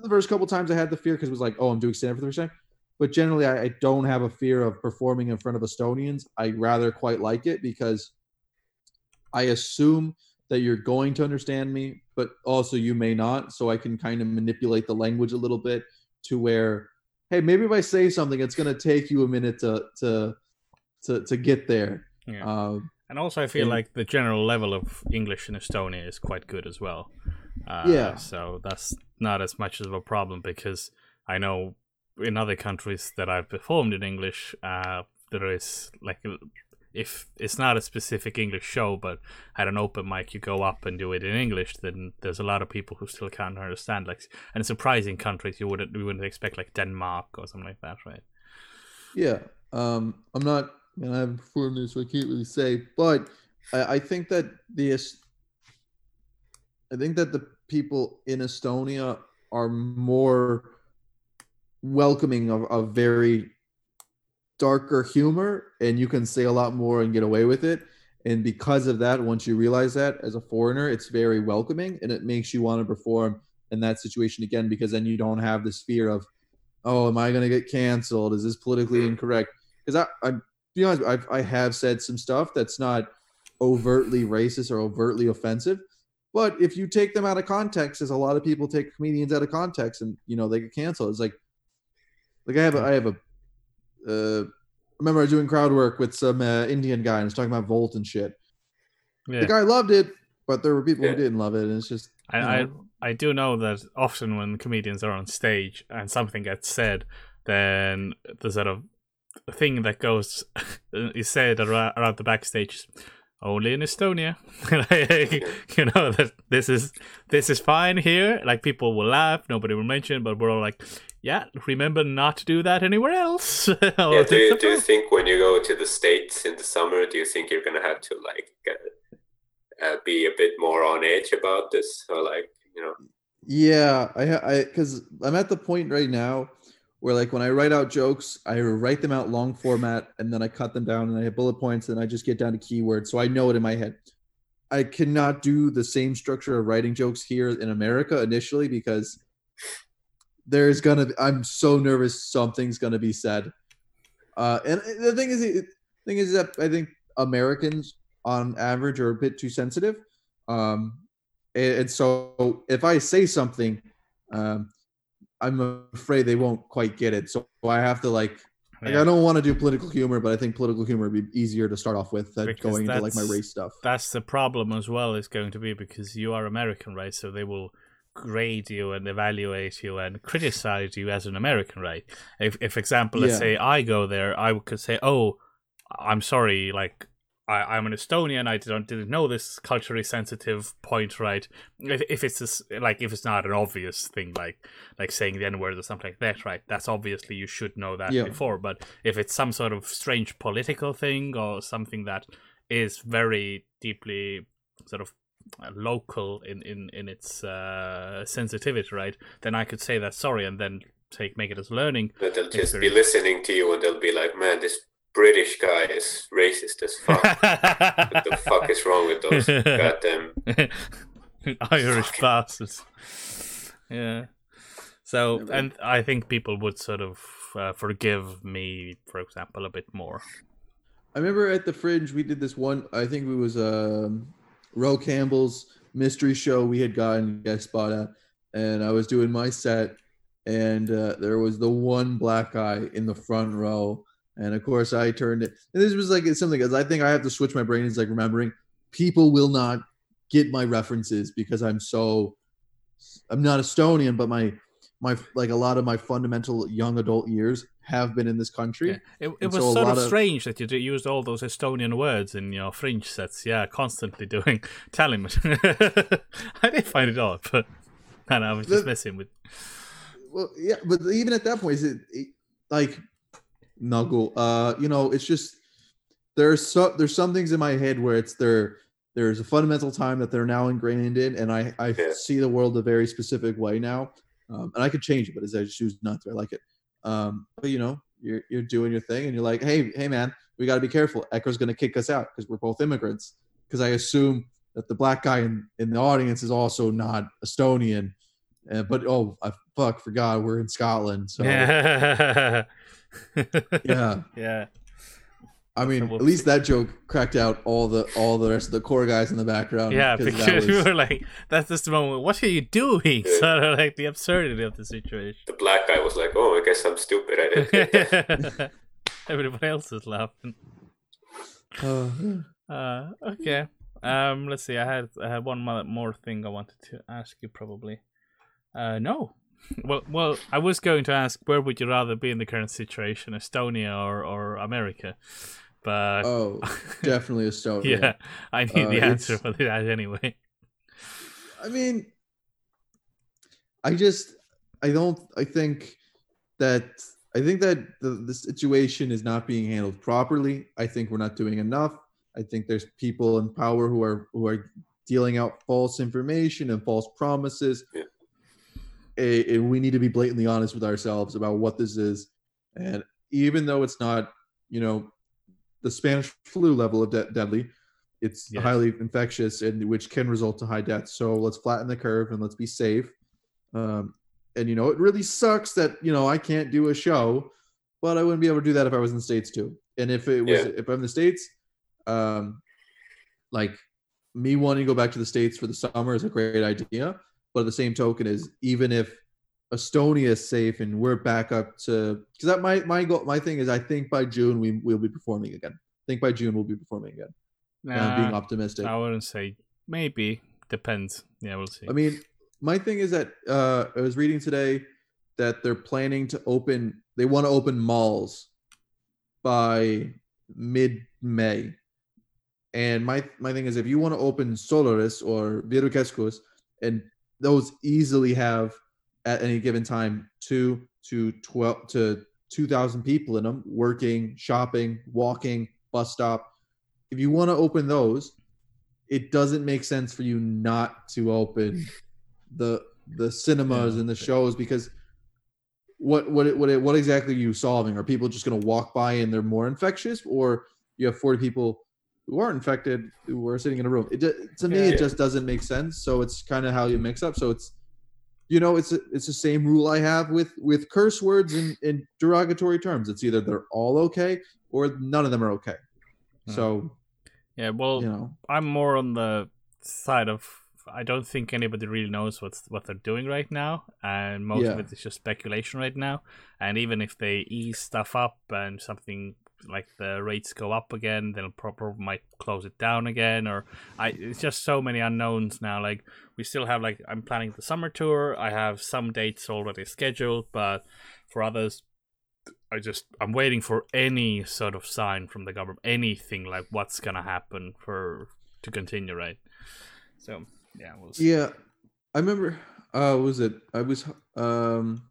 the first couple times I had the fear because it was like, oh, I'm doing stand for the first time. But generally, I, I don't have a fear of performing in front of Estonians. I rather quite like it because I assume that you're going to understand me, but also you may not. So I can kind of manipulate the language a little bit to where, hey, maybe if I say something, it's going to take you a minute to to to to get there. Yeah. Um, And also, I feel Yeah. like the general level of English in Estonia is quite good as well. Uh, Yeah. So that's not as much of a problem because I know in other countries that I've performed in English, uh, there is like if it's not a specific English show, but at an open mic you go up and do it in English, then there's a lot of people who still can't understand. Like, and surprising countries you wouldn't you wouldn't expect like Denmark or something like that, right? Yeah. Um, I'm not, and I haven't performed this, so I can't really say. But I, I think that the, I think that the people in Estonia are more welcoming of, of very darker humor, and you can say a lot more and get away with it. And because of that, once you realize that as a foreigner, it's very welcoming, and it makes you want to perform in that situation again because then you don't have this fear of oh, am I going to get canceled? Is this politically incorrect? Because I, I, be honest, I've, I have said some stuff that's not overtly racist or overtly offensive. But if you take them out of context, as a lot of people take comedians out of context, and you know they get canceled. It's like, like I have, a, I have a. Uh, I remember I was doing crowd work with some uh, Indian guy and was talking about Volt and shit. Yeah. The guy loved it, but there were people Yeah. who didn't love it, and it's just I, you I. I do know that often when comedians are on stage and something gets said, then the sort of thing that goes is said around, around the backstage only in Estonia. you know that this is this is fine here. Like people will laugh, nobody will mention, but we're all like, yeah, remember not to do that anywhere else. Or Yeah, do you, do you think when you go to the States in the summer, do you think you're gonna have to like uh, uh, be a bit more on edge about this, or like you know? Yeah, I ha- I because I'm at the point right now where like when I write out jokes, I write them out long format and then I cut them down and I have bullet points and I just get down to keywords so I know it in my head. I cannot do the same structure of writing jokes here in America initially because there's gonna I'm so nervous something's gonna be said. Uh, and the thing is, the thing is that I think Americans on average are a bit too sensitive. Um, and, and so if I say something, um, I'm afraid they won't quite get it. So I have to like, like I don't want to do political humor, but I think political humor would be easier to start off with than Because going into like my race stuff. that's the problem as well is going to be because you are American, right? So they will grade you and evaluate you and criticize you as an American, right? If, if example, let's Yeah. say I go there, I could say, "Oh, I'm sorry, like I, I'm an Estonian. I don't didn't know this culturally sensitive point, right? If, if it's this, like if it's not an obvious thing, like like saying the N word or something like that, right? That's obviously you should know that Yeah. before. But if it's some sort of strange political thing or something that is very deeply sort of uh, local in in in its uh, sensitivity, right? Then I could say that sorry, and then take make it as learning. That they'll just be listening to you and they'll be like, "Man, this British guy is racist as fuck. what the fuck is wrong with those goddamn Irish Fucking- bastards. Yeah. So, Yeah, and I think people would sort of uh, forgive me, for example, a bit more. I remember at the Fringe we did this one. I think it was um, Ro Campbell's mystery show. We had gotten guest spot at, and I was doing my set, and uh, there was the one black guy in the front row, and of course I turned it. And this was like something because I think I have to switch my brain. It's like remembering people will not get my references because I'm so I'm not Estonian, but my my like a lot of my fundamental young adult years have been in this country. Yeah. It, it was so sort of of- strange that you d- used all those Estonian words in your fringe sets. Yeah, constantly doing telling me. I did find it odd, but and I was just The- messing with. well yeah but even at that point is it, it like nuggle uh you know it's just there's so there's some things in my head where it's there there's a fundamental time that they're now ingrained in and i i Yeah. see the world a very specific way now um, and i could change it but as i choose not to i like it um but you know you're you're doing your thing and you're like hey hey man we got to be careful echo's going to kick us out because we're both immigrants because i assume that the black guy in, in the audience is also not estonian uh, but oh, I fuck forgot we're in Scotland. So yeah, yeah. yeah. I mean, at least that joke cracked out all the all the rest of the core guys in the background. Yeah, 'cause that because we was- were like, that's just the moment. What are you doing? Yeah. Sort of like the absurdity of the situation. the black guy was like, "Oh, I guess I'm stupid. I didn't. Everybody else is laughing. Uh, Uh, okay. Um, let's see. I had I had one mo- more thing I wanted to ask you. Probably. Uh, no. Well, well, I was going to ask where would you rather be in the current situation, Estonia or or America, but oh, definitely Estonia. yeah, I need Uh, the answer it's- for that anyway. I mean, I just I don't I think that I think that the, the situation is not being handled properly. I think we're not doing enough. I think there's people in power who are who are dealing out false information and false promises. Yeah. A- and we need to be blatantly honest with ourselves about what this is. And even though it's not, you know, the Spanish flu level of de- deadly, it's Yes. highly infectious and which can result to high deaths. So let's flatten the curve and let's be safe. Um, and you know, it really sucks that you know I can't do a show, but I wouldn't be able to do that if I was in the states too. And if it was Yeah. if I'm in the states, um, like me wanting to go back to the states for the summer is a great idea. But at the same token, is even if Estonia is safe and we're back up to because that my my goal my thing is I think by June we will be performing again. I think by June we'll be performing again. I'm being optimistic. I wouldn't say maybe depends. Yeah, we'll see. I mean, my thing is that uh, I was reading today that they're planning to open. They want to open malls by mid-May, and my my thing is if you want to open Solaris or Viru Keskus, and those easily have at any given time two to twelve to two thousand people in them working, shopping, walking, bus stop. If you want to open those, it doesn't make sense for you not to open the the cinemas and the shows because what what what what exactly are you solving? Are people just going to walk by and they're more infectious, or you have forty people who aren't infected who are sitting in a room? It to me Yeah. it just doesn't make sense. So it's kind of how you mix up. So it's you know it's it's the same rule I have with with curse words and, and derogatory terms. It's either they're all okay or none of them are okay. Hmm. So yeah, well, you know I'm more on the side of I don't think anybody really knows what's what they're doing right now, and most of it is just speculation right now. And even if they ease stuff up and something like the rates go up again, they'll probably might close it down again. Or I, it's just so many unknowns now. Like we still have like I'm planning the summer tour. I have some dates already scheduled, but for others, I just I'm waiting for any sort of sign from the government, anything like what's gonna happen for to continue, right? So yeah, we'll see. Yeah, I remember. Uh, what was it? I was um,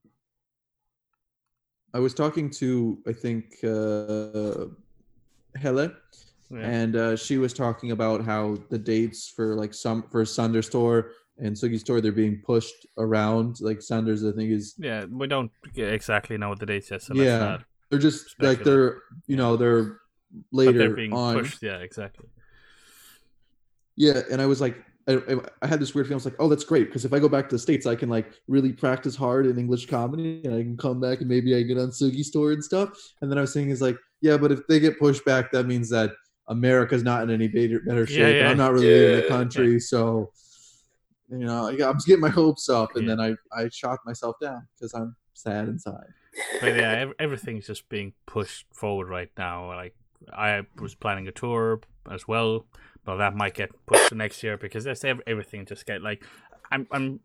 I was talking to I think uh, Helle, Yeah. and uh, she was talking about how the dates for like some for Sanders tour and Sugi's tour they're being pushed around. Like Sanders, I think is Yeah, we don't exactly know what the dates yet, so Yeah. they're just like they're you know they're but later they're being on. pushed. Yeah, exactly. Yeah, and I was like, I, I- I had this weird feeling. I was like, oh, that's great because if I go back to the states, I can like really practice hard in English comedy, and I can come back and maybe I get on Sugi's tour and stuff. And then I was thinking, is like, yeah, but if they get pushed back, that means that America's not in any better, better shape. Yeah, yeah. I'm not really leaving the Yeah. country, so you know, I, I'm just getting my hopes up, and Yeah. then I I shot myself down because I'm sad inside. But yeah, ev- everything's just being pushed forward right now. Like I was planning a tour as well, but that might get pushed to next year because that's ev- everything just get like I'm I'm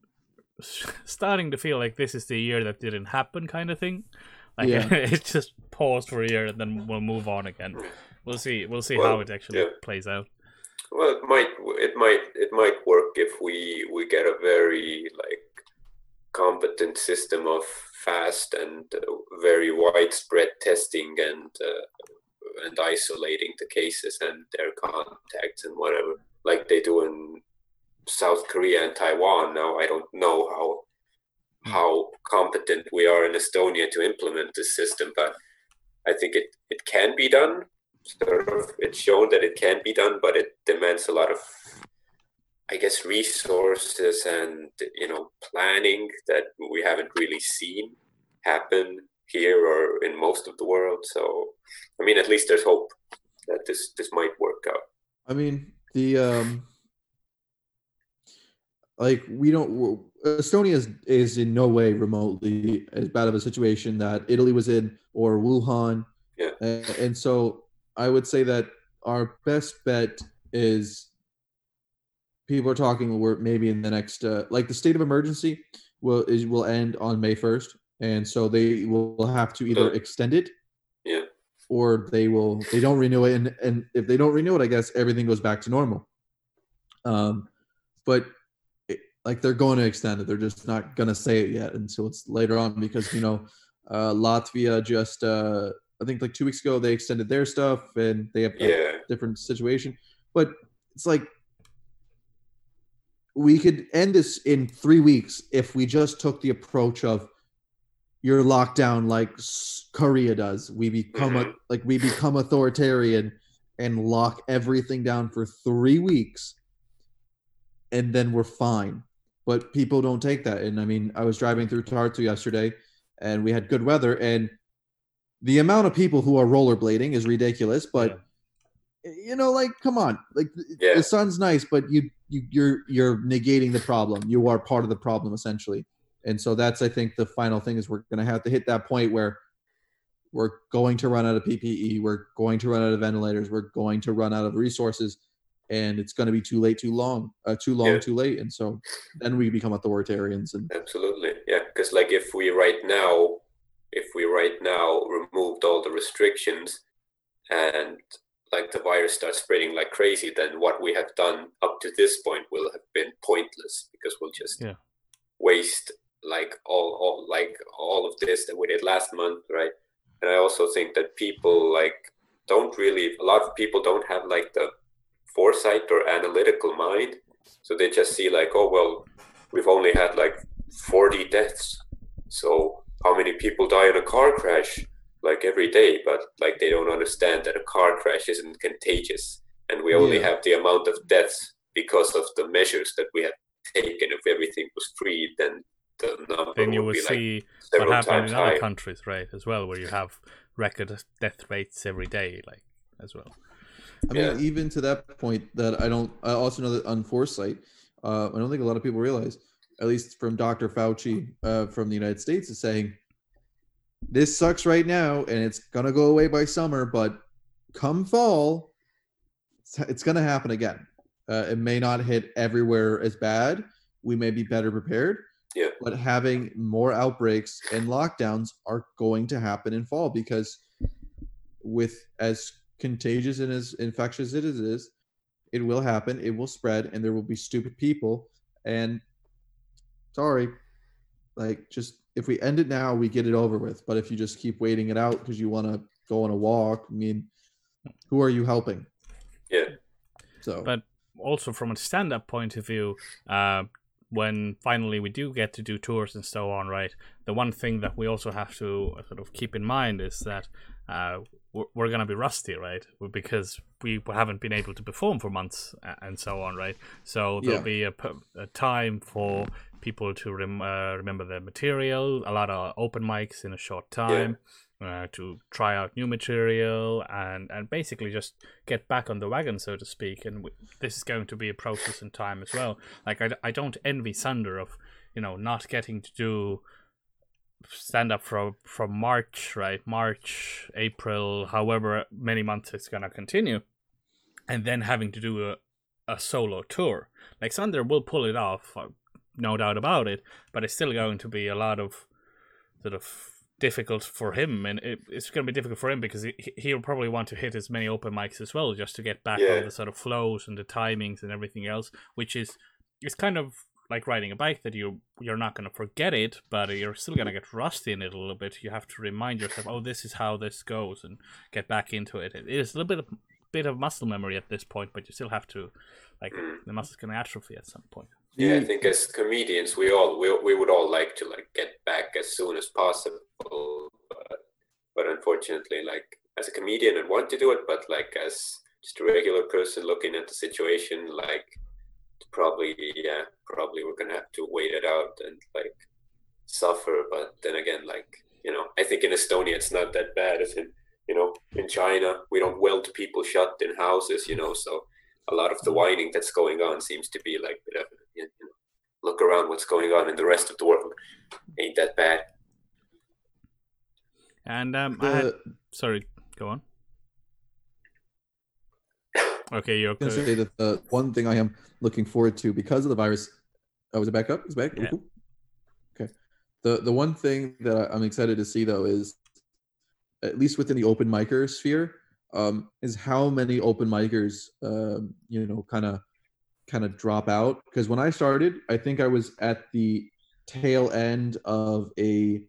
starting to feel like this is the year that didn't happen kind of thing. Like Yeah. it's just paused for a year and then we'll move on again. We'll see. We'll see how it actually yeah. plays out. Well, it might it might it might work if we we get a very like competent system of fast and uh, very widespread testing and uh, and isolating the cases and their contacts and whatever, like they do in South Korea and Taiwan. Now I don't know how hmm. how competent we are in Estonia to implement this system, but I think it, it can be done. Sort of, it's shown that it can be done, but it demands a lot of, I guess, resources and you know planning that we haven't really seen happen here or in most of the world. So, I mean, at least there's hope that this this might work out. I mean, the um like we don't Estonia is, is in no way remotely as bad of a situation that Italy was in or Wuhan. Yeah. And, and so I would say that our best bet is people are talking we're maybe in the next uh, like the state of emergency will is will end on May 1st and so they will have to either extend it Yeah. or they will they don't renew it. And and if they don't renew it i guess everything goes back to normal. Um but it, like they're going to extend it. They're just not going to say it yet until it's later on because you know uh latvia just uh i think like two weeks ago they extended their stuff and they have a different situation. But it's like we could end this in three weeks if we just took the approach of your lockdown like Korea does. We become a, Mhm. like we become authoritarian and lock everything down for three weeks, and then we're fine. But people don't take that. And I mean, I was driving through Tartu yesterday, and we had good weather, and the amount of people who are rollerblading is ridiculous. But you know, like, come on, like Yeah. the sun's nice, but you you you're you're negating the problem. You are part of the problem essentially. And so that's I think the final thing is we're gonna have to hit that point where we're going to run out of PPE, we're going to run out of ventilators, we're going to run out of resources, and it's going to be too late, too long, uh, too long, Yeah. too late, and so then we become authoritarians. And Absolutely, yeah. Because like if we right now, if we right now removed all the restrictions, and like the virus starts spreading like crazy, then what we have done up to this point will have been pointless because we'll just Yeah. waste like all, all like all of this that we did last month, right? And I also think that people like don't really a lot of people don't have like the foresight or analytical mind. So they just see like oh well we've only had like 40 deaths. So how many people die in a car crash like every day? But like they don't understand that a car crash isn't contagious. And we only Yeah. have the amount of deaths because of the measures that we have taken. If everything was free then the number Then you would would like see what several happened times in other higher countries, right? As well, where you have record death rates every day, like as well. I mean, Yeah. even to that point, that I don't. I also know that on foresight, uh, I don't think a lot of people realize, at least from Dr. Fauci uh, from the United States, is saying this sucks right now, and it's gonna go away by summer, but come fall, it's, it's gonna happen again. Uh, it may not hit everywhere as bad. We may be better prepared. Yeah. But having more outbreaks and lockdowns are going to happen in fall because with as contagious and as infectious as it is, it will happen. It will spread, and there will be stupid people. And sorry, like just if we end it now, we get it over with. But if you just keep waiting it out because you want to go on a walk, I mean, who are you helping? yeah So But also from a stand-up point of view, uh, when finally we do get to do tours and so on, right? The one thing that we also have to sort of keep in mind is that uh, we're, we're going to be rusty, right? Because we haven't been able to perform for months and so on, right? So there'll Yeah. be a time for people to rem- uh, remember their material, a lot of open mics in a short time. Uh, to try out new material and, and basically just get back on the wagon, so to speak. And w- this is going to be a process in time as well. Like I, I don't envy Sander of you know not getting to do stand up from from March, right? March, April, however many months it's gonna continue, and then having to do a a solo tour. Like Sander will pull it off, uh, no doubt about it, but it's still going to be a lot of sort of difficult for him, and it, it's going to be difficult for him because he, he'll probably want to hit as many open mics as well, just to get back Yeah. on the sort of flows and the timings and everything else, which is it's kind of like riding a bike that you you're not going to forget it, but you're still going to get rusty in it a little bit. You have to remind yourself, oh, this is how this goes, and get back into it. It is a little bit of bit of muscle memory at this point, but you still have to like Mm. the muscle's going to atrophy at some point. Yeah, I mm. think as comedians, we all we, we would all like to like get back as soon as possible, but but unfortunately, like as a comedian, I want to do it, but like as just a regular person looking at the situation, like probably yeah, probably we're gonna have to wait it out and like suffer. But then again, like you know, I think in Estonia it's not that bad as in you know in China we don't weld people shut in houses, you know, so a lot of the whining that's going on seems to be like bit of, you know, look around what's going on in the rest of the world ain't that bad And um, I had, sorry, go on. Okay, you're I was gonna okay. say that the one thing I am looking forward to because of the virus. Oh, was it back up? Is back? Yeah. Cool. Okay. The the one thing that I- I'm excited to see though is, at least within the open micer sphere, um, is how many open micers, um, you know, kind of kind of drop out. Because when I started, I think I was at the tail end of a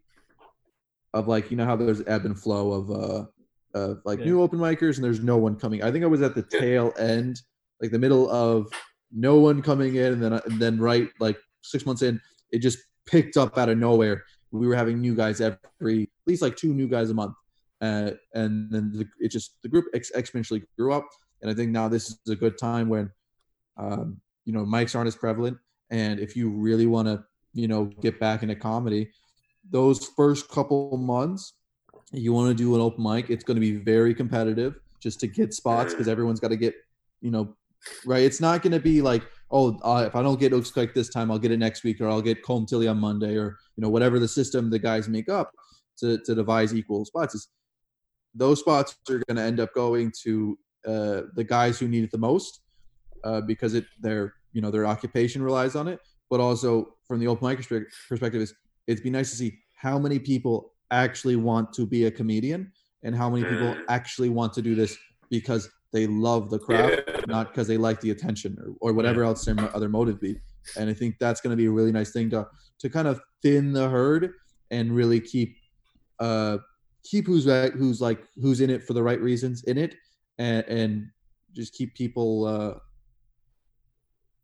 of like you know how there's ebb and flow of uh of like Yeah. new open micers and there's no one coming. I think I was at the tail end, like the middle of no one coming in, and then and then right like six months in, it just picked up out of nowhere. We were having new guys every at least like two new guys a month, uh, and then the, it just the group ex- exponentially grew up. And I think now this is a good time when, um, you know, mics aren't as prevalent, and if you really want to, you know, get back into comedy, those first couple months, you want to do an open mic. It's going to be very competitive just to get spots because everyone's got to get, you know, right. It's not going to be like, oh, uh, if I don't get Oaks Like this time, I'll get it next week, or I'll get Comb Tilly on Monday, or you know, whatever the system the guys make up to to devise equal spots. Is those spots are going to end up going to uh, the guys who need it the most uh, because it their you know their occupation relies on it, but also from the open mic perspective is it'd be nice to see how many people actually want to be a comedian and how many people Mm. actually want to do this because they love the craft Yeah. not because they like the attention or, or whatever else their other motive be and i think that's going to be a really nice thing to to kind of thin the herd and really keep uh keep who's who's like who's in it for the right reasons in it and and just keep people uh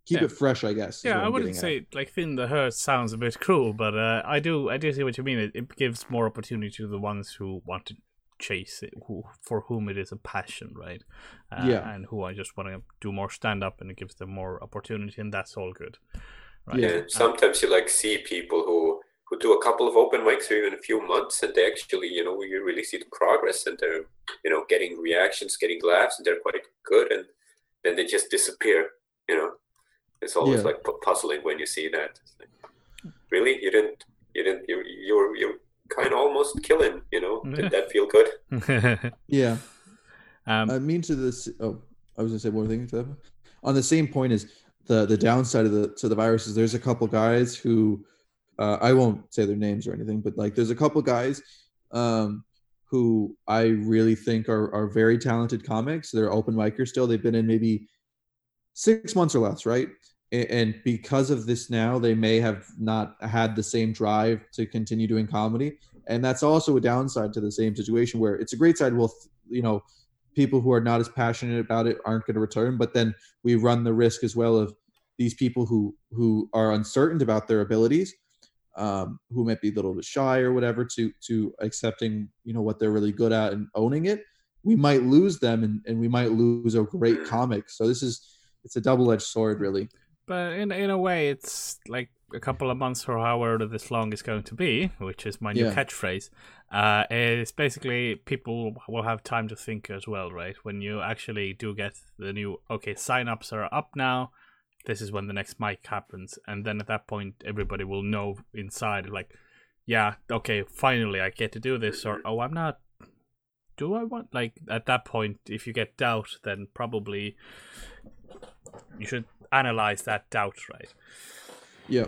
keep Yeah. it fresh i guess Yeah, I wouldn't getting at. say like thin the herd sounds a bit cruel, but uh, I do I do see what you mean. It, it gives more opportunity to the ones who want to chase it, who for whom it is a passion, right? Uh, Yeah. and who I just want to do more stand up, and it gives them more opportunity, and that's all good. Right? Yeah. yeah sometimes you like see people who who do a couple of open mics or even a few months and they actually you know you really see the progress and they're you know getting reactions getting laughs and they're quite good and then they just disappear you know it's always Yeah. like pu- puzzling when you see that like, really you didn't you didn't you you're you're kind of almost killing you know did that feel good yeah um, I mean to this. Oh, I was gonna say one more thing to that. On the same point is the the downside of the to the virus is there's a couple guys who uh, I won't say their names or anything, but like there's a couple guys um, who I really think are are very talented comics. They're open micers still. They've been in maybe six months or less, right? And because of this now, they may have not had the same drive to continue doing comedy, and that's also a downside to the same situation where it's a great side. Well, you know, people who are not as passionate about it aren't going to return but then we run the risk as well of these people who who are uncertain about their abilities um, who might be a little bit shy or whatever to to accepting you know what they're really good at and owning it. We might lose them and, and we might lose a great comic. So this is it's a double-edged sword really But in in a way, it's like a couple of months or however this long is going to be, which is my new Yeah. catchphrase. Uh, is basically people will have time to think as well, right? When you actually do get the new okay, sign-ups are up now. This is when the next mic happens, and then at that point, everybody will know inside, like, yeah, okay, finally I get to do this, or oh, I'm not. Do I want like at that point? If you get doubt, then probably you should analyze that doubt, right? yeah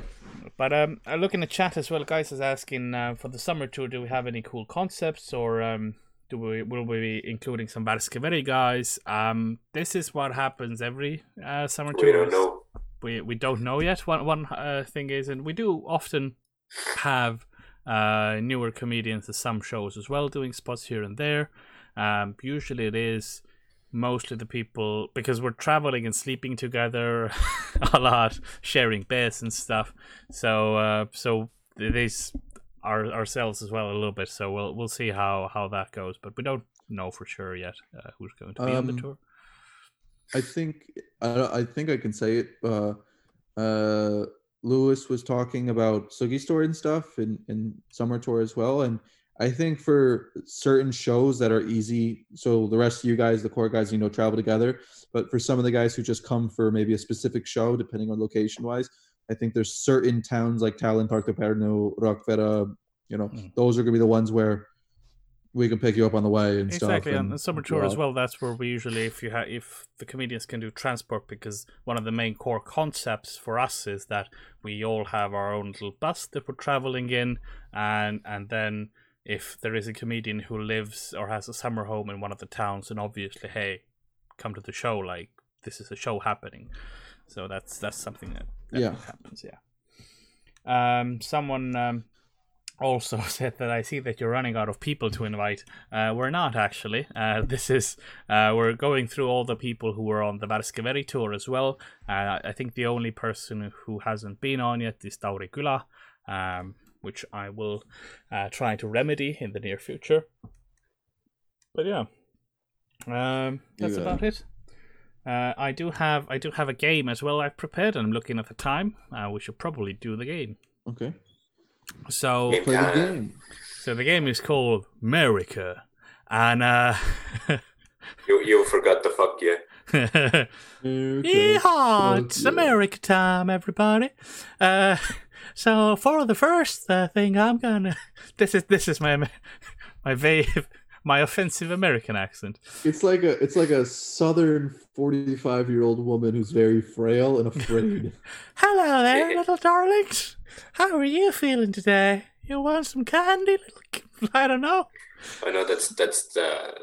But um, I look in the chat as well. Guys is asking uh, for the summer tour. Do we have any cool concepts, or um, do we will we be including some Värske Veri guys? Um, this is what happens every uh, summer tour. We don't know. We we don't know yet. One one uh, thing is, and we do often have uh, newer comedians at some shows as well, doing spots here and there. Um, usually it is mostly the people because we're traveling and sleeping together a lot, sharing beds and stuff. So uh, so these are ourselves as well a little bit. So we'll we'll see how how that goes, but we don't know for sure yet uh, who's going to be on the Um, tour. I think I, I think I can say it. Uh, uh, Louis was talking about Sugi's tour and stuff in, in Summer Tour as well, and I think for certain shows that are easy, so the rest of you guys, the core guys, you know, travel together. But for some of the guys who just come for maybe a specific show, depending on location wise, I think there's certain towns like Tallinn, Tartu-Pärnu, Rakvere, you know, Mm. those are gonna be the ones where we can pick you up on the way and stuff. Exactly, on and the summer tour as well. That's where we usually, if you have, if the comedians can do transport, because one of the main core concepts for us is that we all have our own little bus that we're traveling in, and and then if there is a comedian who lives or has a summer home in one of the towns, then obviously, hey, come to the show. Like this is a show happening, so that's that's something that, that Yeah. happens. Yeah. Um, someone um, also said that I see that you're running out of people to invite. Uh, we're not actually. Uh, this is uh, we're going through all the people who were on the Värske Veri tour as well. Uh, I think the only person who hasn't been on yet is Tauri Kyla, um, which I will uh, try to remedy in the near future. But yeah, um, that's You, uh, about it. Uh, I do have I do have a game as well I've prepared, and I'm looking at the time. Uh, we should probably do the game. Okay. So Play the game. so the game is called America, and uh, You you forgot the fuck yeah. Okay. yeehaw! It's America time, everybody. Uh, so for the first uh, thing, I'm gonna this is this is my my va- my offensive American accent. It's like a it's like a southern forty five year old woman who's very frail and afraid. Hello there, little darlings. How are you feeling today? You want some candy, little? k- I don't know. I know that's that's the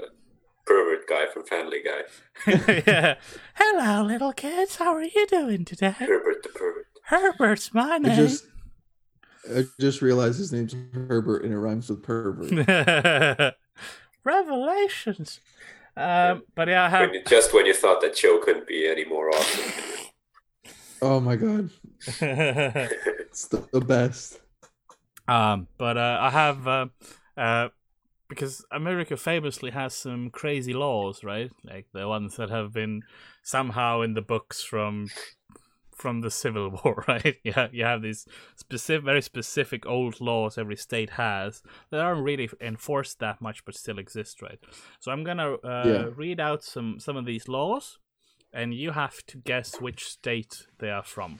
pervert guy from Family Guy. yeah. Hello, little kids. How are you doing today? Herbert the pervert. Herbert's my I name. just I just realized his name's Herbert and it rhymes with pervert. Revelations. Um, but yeah, I have. When you, just when you thought that show couldn't be any more awesome. Oh my god. It's the, the best. um, but uh, I have uh, uh, because America famously has some crazy laws, right? Like the ones that have been somehow in the books from from the Civil War, right? Yeah, you have these specific, very specific old laws every state has that aren't really enforced that much, but still exist, right? So I'm gonna uh, Yeah. read out some some of these laws, and you have to guess which state they are from.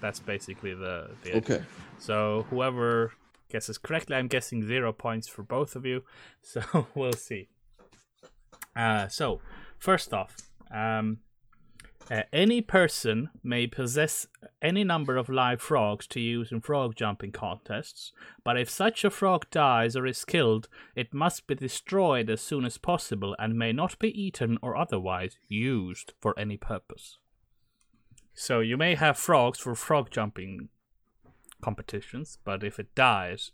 That's basically the the Okay. so whoever guesses correctly, I'm guessing zero points for both of you. So we'll see. Uh, so first off, um, uh, any person may possess any number of live frogs to use in frog jumping contests, but if such a frog dies or is killed, it must be destroyed as soon as possible and may not be eaten or otherwise used for any purpose. So you may have frogs for frog jumping competitions, but if it dies,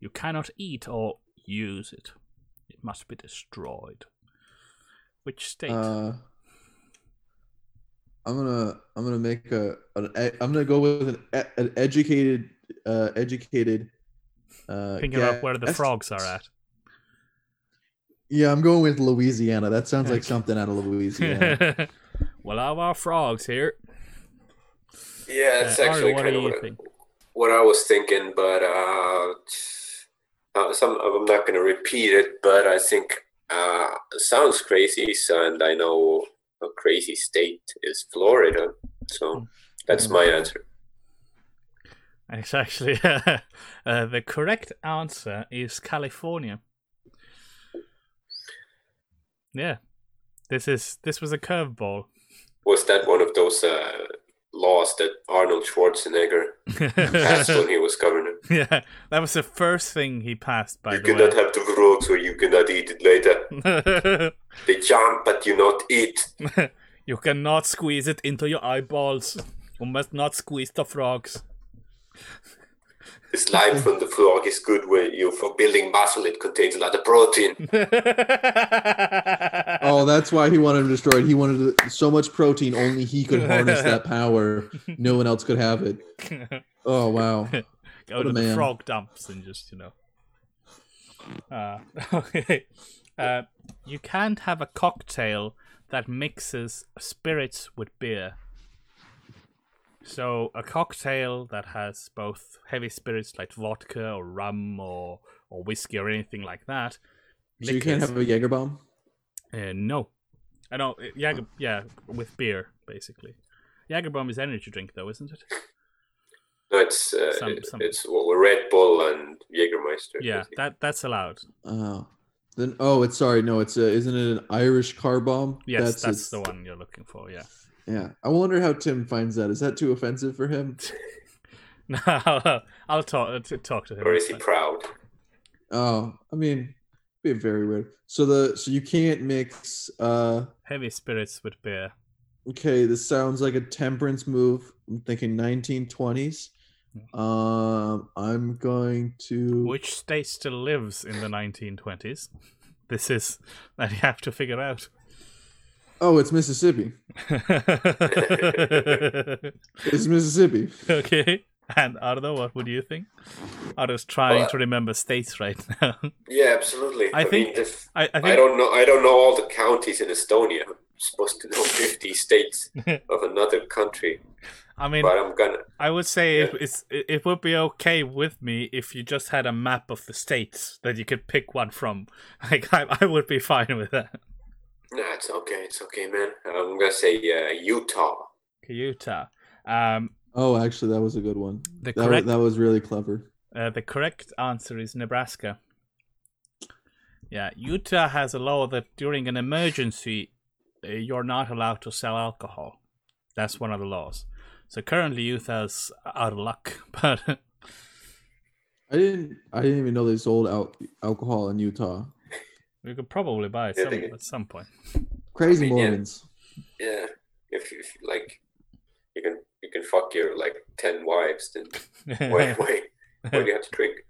you cannot eat or use it. It must be destroyed. Which state? Uh I'm gonna I'm gonna make a an, e- I'm gonna go with an, e- an educated uh educated uh Thinking about where the frogs are at. Yeah, I'm going with Louisiana. That sounds like something out of Louisiana. well, I have our frogs here. Yeah, it's Uh, Ari, actually what kind of what, what I was thinking, but uh, uh, some I'm not going to repeat it, but I think uh, sounds crazy, so, and I know a crazy state is Florida, so that's my answer. It's actually uh, the correct answer is California. Yeah, this is this was a curveball. Was that one of those uh, laws that Arnold Schwarzenegger passed when he was governor? yeah, that was the first thing he passed. By You the cannot way. have the frogs, or you cannot eat it later. They jump, but you not eat. you cannot squeeze it into your eyeballs. You must not squeeze the frogs. The slime from the frog is good when you for building muscle. It contains a lot of protein. oh, that's why he wanted him destroyed. He wanted so much protein, only he could harness that power. No one else could have it. Oh wow. Go What to the man. frog dumps and just you know. Uh, okay. Uh, you can't have a cocktail that mixes spirits with beer. So a cocktail that has both heavy spirits like vodka or rum or or whiskey or anything like that. So you can't have a Jaeger bomb? uh, no. I know. uh, Jager, yeah, with beer basically. Jagerbomb is energy drink though, isn't it? No, it's uh, Some- it- some- it's well, Red Bull and Jägermeister. Yeah, basically. that that's allowed. Oh. Then oh, it's sorry. No, it's a, isn't it an Irish car bomb? Yes, that's, its- the one you're looking for. Yeah. Yeah. I wonder how Tim finds that. Is that too offensive for him? No, I'll, I'll talk uh, to talk to him. or is he proud? Oh, I mean, be very weird. So the so you can't mix uh Heavy spirits with beer. okay, this sounds like a temperance move. I'm thinking 1920s. Um I'm going to Which state still lives in the 1920s? This is that you have to figure out. Oh, it's Mississippi. It's Mississippi. okay. And Ardo, what would you think? Ardo's trying Well, to remember states right now. Yeah, absolutely. I I, think- mean, if, I, I I, don't know. I don't know all the counties in Estonia. I'm supposed to know 50 states of another country, I mean but I'm gonna. I would say it, Yeah. it's it, it would be okay with me if you just had a map of the states that you could pick one from. Like I, I would be fine with that. Nah, it's okay. It's okay, man. I'm gonna say uh, Utah. Utah. Um, Oh, actually that was a good one. the That was, correct that was really clever. uh, the correct answer is Nebraska. Yeah, Utah has a law that during an emergency, uh, you're not allowed to sell alcohol. That's one of the laws. So currently, Utah's out of luck, but I didn't I didn't even know they sold al- alcohol in Utah. we could probably buy it Yeah, some, at some point. Crazy I mean, yeah. Mormons. Yeah, if, if like you can you can fuck your like ten wives, then why why why do you have to drink?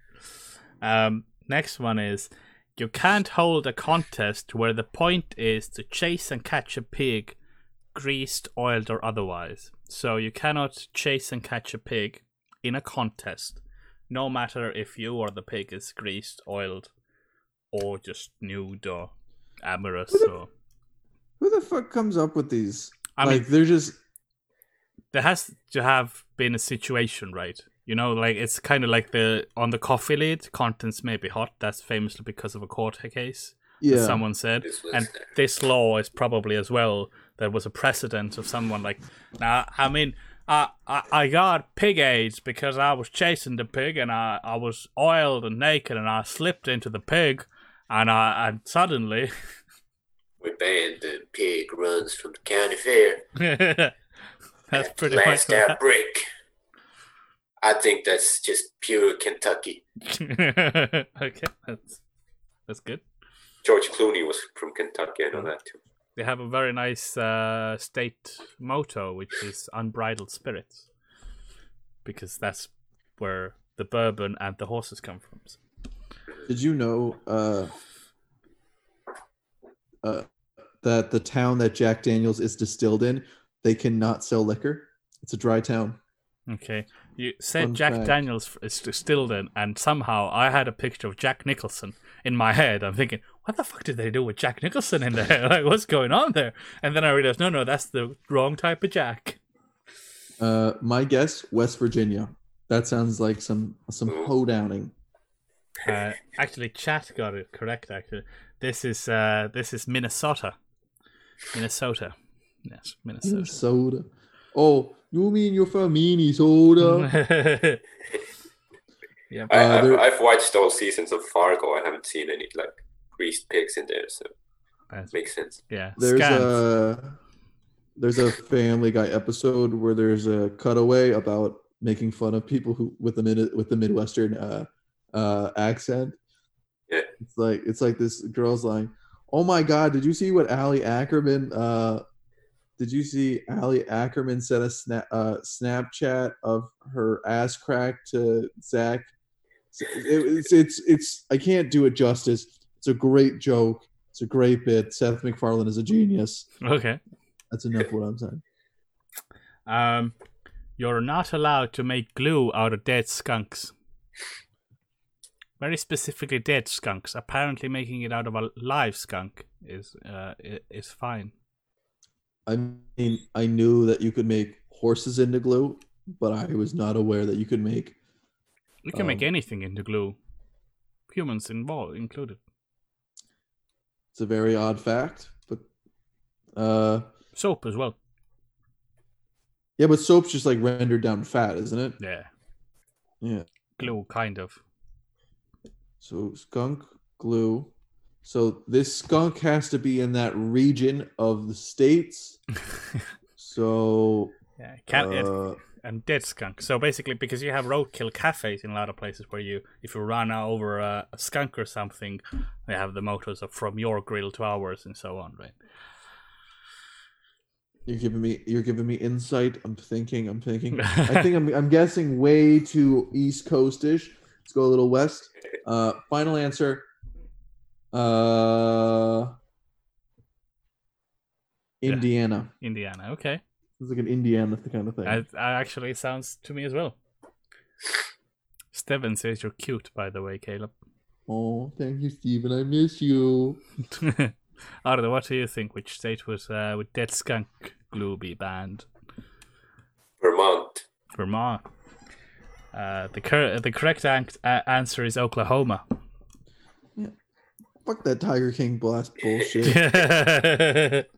Um, next one is you can't hold a contest where the point is to chase and catch a pig, greased, oiled, or otherwise. So you cannot chase and catch a pig in a contest, no matter if you or the pig is greased, oiled, or just nude or amorous. Or Who the fuck comes up with these? I like mean, they're just there has to have been a situation, right? You know, like it's kind of like the on the coffee lid, contents may be hot. That's famously because of a court case. Yeah. someone said. This was And this law is probably as well there was a precedent of someone like now I mean I, I I got pig AIDS because I was chasing the pig and I, I was oiled and naked and I slipped into the pig and I and suddenly we banned the pig runs from the county fair. that's at pretty the much last what outbreak. I think that's just pure Kentucky. okay that's that's good George Clooney was from Kentucky. I know that too. they have a very nice uh, state motto which is unbridled spirits because that's where the bourbon and the horses come from Did you know uh, uh, that the town that Jack Daniels is distilled in they cannot sell liquor. It's a dry town. Okay. You said Fun Jack fact. Daniels is distilled in, and somehow I had a picture of Jack Nicholson in my head. I'm thinking, what the fuck did they do with Jack Nicholson in there? like, what's going on there? And then I realized, no, no, that's the wrong type of Jack. Uh, my guess, West Virginia. That sounds like some some hoedowning. Uh, actually, chat got it correct. Actually, this is uh, this is Minnesota. Minnesota. Yes, Minnesota. Minnesota. Oh, you mean you're from Minnesota? yeah. I, Uh, I've, I've watched all seasons of Fargo. I haven't seen any like greased pigs in there, so That's- makes sense. yeah. there's scans. a there's a Family Guy episode where there's a cutaway about making fun of people who with the mid with the Midwestern uh, uh, accent. Yeah. It's like it's like this girl's like, "Oh my God, did you see what Ali Ackerman? Uh, did you see Ali Ackerman sent a snap uh, Snapchat of her ass crack to Zach? It- it's it's it's I can't do it justice. It's a great joke. It's a great bit. Seth MacFarlane is a genius. Okay. That's enough of what I'm saying. Um, you're not allowed to make glue out of dead skunks. Very specifically, dead skunks. Apparently, making it out of a live skunk is uh, is fine. I mean, I knew that you could make horses into glue, but I was not aware that you could make. You can make Um, anything into glue, humans involved included. It's a very odd fact, but uh, Soap as well. yeah, but soap's just like rendered down fat, isn't it? Yeah, Yeah. glue kind of. So skunk glue. So this skunk has to be in that region of the states. So Yeah, it- uh, and dead skunk. So basically, because you have roadkill cafes in a lot of places where you, if you run over a, a skunk or something, they have the mottos of from your grill to ours and so on, right? You're giving me you're giving me insight. I'm thinking. I'm thinking. I think I'm I'm guessing way too East Coastish. Let's go a little west. Uh, final answer. Uh, Yeah. Indiana. Indiana. Okay. It's like an Indiana the kind of thing. That, that actually sounds to me as well. Steven says you're cute, by the way, Caleb. oh, thank you, Steven. I miss you. Ardo, what do you think? Which state was uh, would Dead Skunk glue be banned? Vermont. Vermont. Uh, the cor- the correct an- uh, answer is Oklahoma. Yeah. Fuck that Tiger King blast bullshit.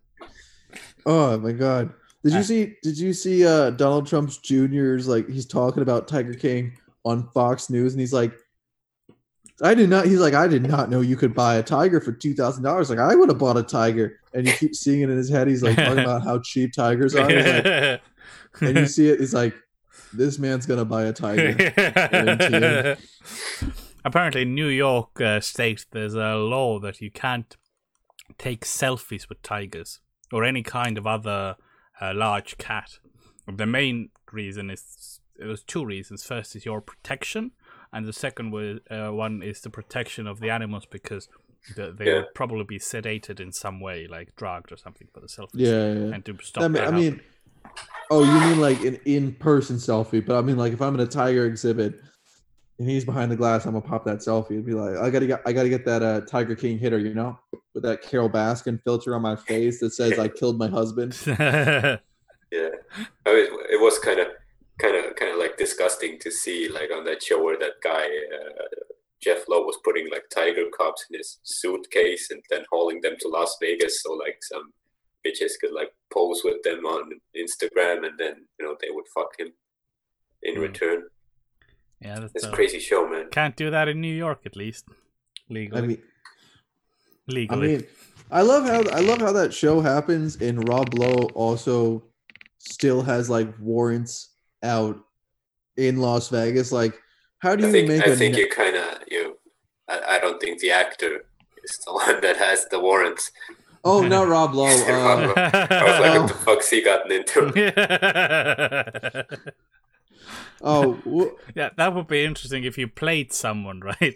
oh my god. Did you see? Did you see uh, Donald Trump's Jr.'s like he's talking about Tiger King on Fox News, and he's like, "I did not." He's like, "I did not know you could buy a tiger for two thousand dollars. Like, I would have bought a tiger." And you keep seeing it in his head. He's like talking about how cheap tigers are. Like, and you see it. He's like, "This man's gonna buy a tiger." Apparently, in New York uh, State, there's a law that you can't take selfies with tigers or any kind of other uh, large cat. The main reason is there's two reasons. First is your protection, and the second wa- uh, one is the protection of the animals because the, they Yeah. would probably be sedated in some way, like drugged or something for the selfie. Yeah, yeah. and to stop I mean, that I mean, oh, you mean like an in-person selfie? But I mean, like if I'm in a tiger exhibit and he's behind the glass, I'm gonna pop that selfie and be like, I gotta get, I gotta get that uh, Tiger King hitter, you know, with that Carole Baskin filter on my face that says I killed my husband. Yeah, I mean, it was kind of, kind of, kind of like disgusting to see, like on that show where that guy uh, Jeff Lowe was putting like tiger cubs in his suitcase and then hauling them to Las Vegas, so like some bitches could like pose with them on Instagram, and then you know they would fuck him in Hmm. return. Yeah, that's It's a uh, crazy show, man. Can't do that in New York, at least legally. I mean, legally. I mean, I love how I love how that show happens, and Rob Lowe also still has like warrants out in Las Vegas. Like, how do I you think make I a think ne- you kind of you. I, I don't think the actor is the one that has the warrants. Oh, not Rob Lowe. Uh, I was like, Oh. what the fuck's he gotten into? oh, wh- yeah, that would be interesting if you played someone, right?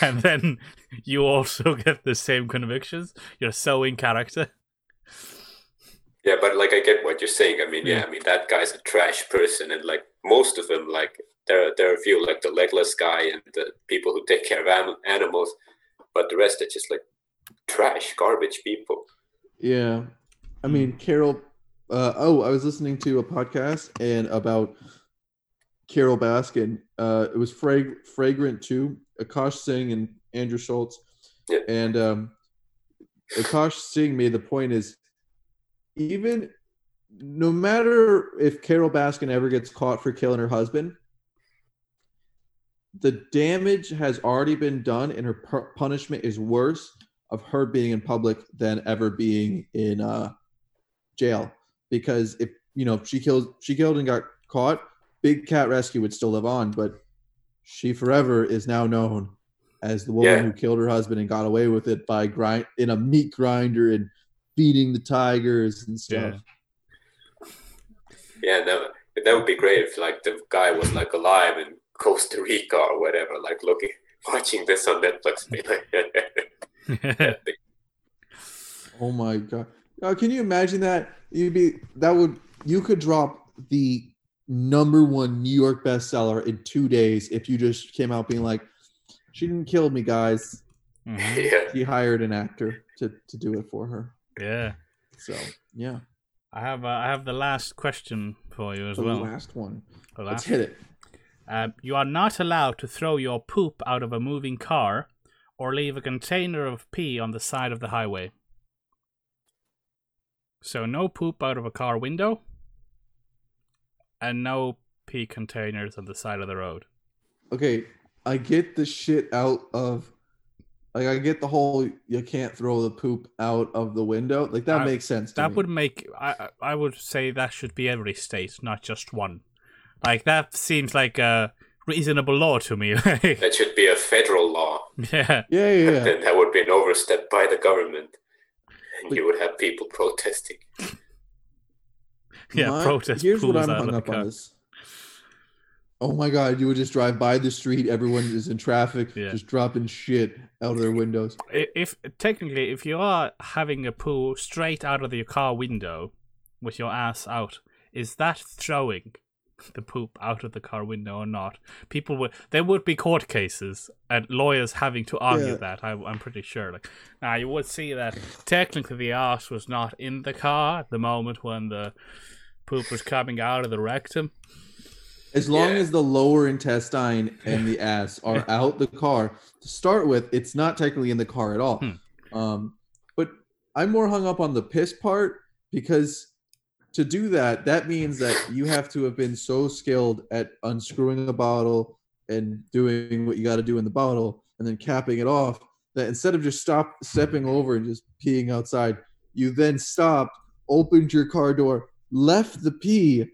And then you also get the same convictions. You're so in character. Yeah, but like I get what you're saying. I mean, yeah, Yeah. I mean that guy's a trash person, and like most of them, like there there are a few like the legless guy and the people who take care of anim- animals, but the rest are just like trash, garbage people. Yeah, I mean Carole. Uh, oh, I was listening to a podcast and about Carole Baskin. Uh, it was Frag- Fragrant too. Akash Singh and Andrew Schulz. Yeah. And um, Akash Singh made the point is even no matter if Carole Baskin ever gets caught for killing her husband, the damage has already been done, and her pu- punishment is worse of her being in public than ever being in uh, jail. Because if you know if she killed she killed and got caught, Big Cat Rescue would still live on, but she forever is now known as the woman Yeah. who killed her husband and got away with it by grind in a meat grinder and feeding the tigers and stuff. Yeah, that that would be great if like the guy was like alive in Costa Rica or whatever, like looking watching this on Netflix, and be like, Oh my god! Uh, can you imagine that? You'd be that would you could drop the number one New York bestseller in two days if you just came out being like, "She didn't kill me, guys. Mhm. yeah, She hired an actor to to do it for her." Yeah. So yeah, I have uh, I have the last question for you as the well. last one. The Let's hit it. Uh, you are not allowed to throw your poop out of a moving car or leave a container of pee on the side of the highway. So, no poop out of a car window and no pee containers on the side of the road. Okay, I get the shit out of. Like I get the whole you can't throw the poop out of the window. Like that I- makes sense. To That me. would make I I- I would say that should be every state, not just one. Like that seems like a reasonable law to me. that should be a federal law. yeah. Yeah, yeah, yeah. Then that would be an overstep by the government, and But- you would have people protesting. Yeah, My- protest Here's what I'm out hung up on this. Oh my god, you would just drive by the street, everyone is in traffic, Yeah. just dropping shit out of their windows. If technically if you are having a poo straight out of your car window with your ass out is that throwing the poop out of the car window or not people would there would be court cases and lawyers having to argue Yeah. that I, i'm pretty sure like now you would see that technically the ass was not in the car at the moment when the poop was coming out of the rectum As long Yeah. as the lower intestine and the ass are out the car, to start with, it's not technically in the car at all. Hmm. Um, but I'm more hung up on the piss part because to do that, that means that you have to have been so skilled at unscrewing a bottle and doing what you got to do in the bottle and then capping it off that instead of just stop stepping over and just peeing outside, you then stopped, opened your car door, left the pee,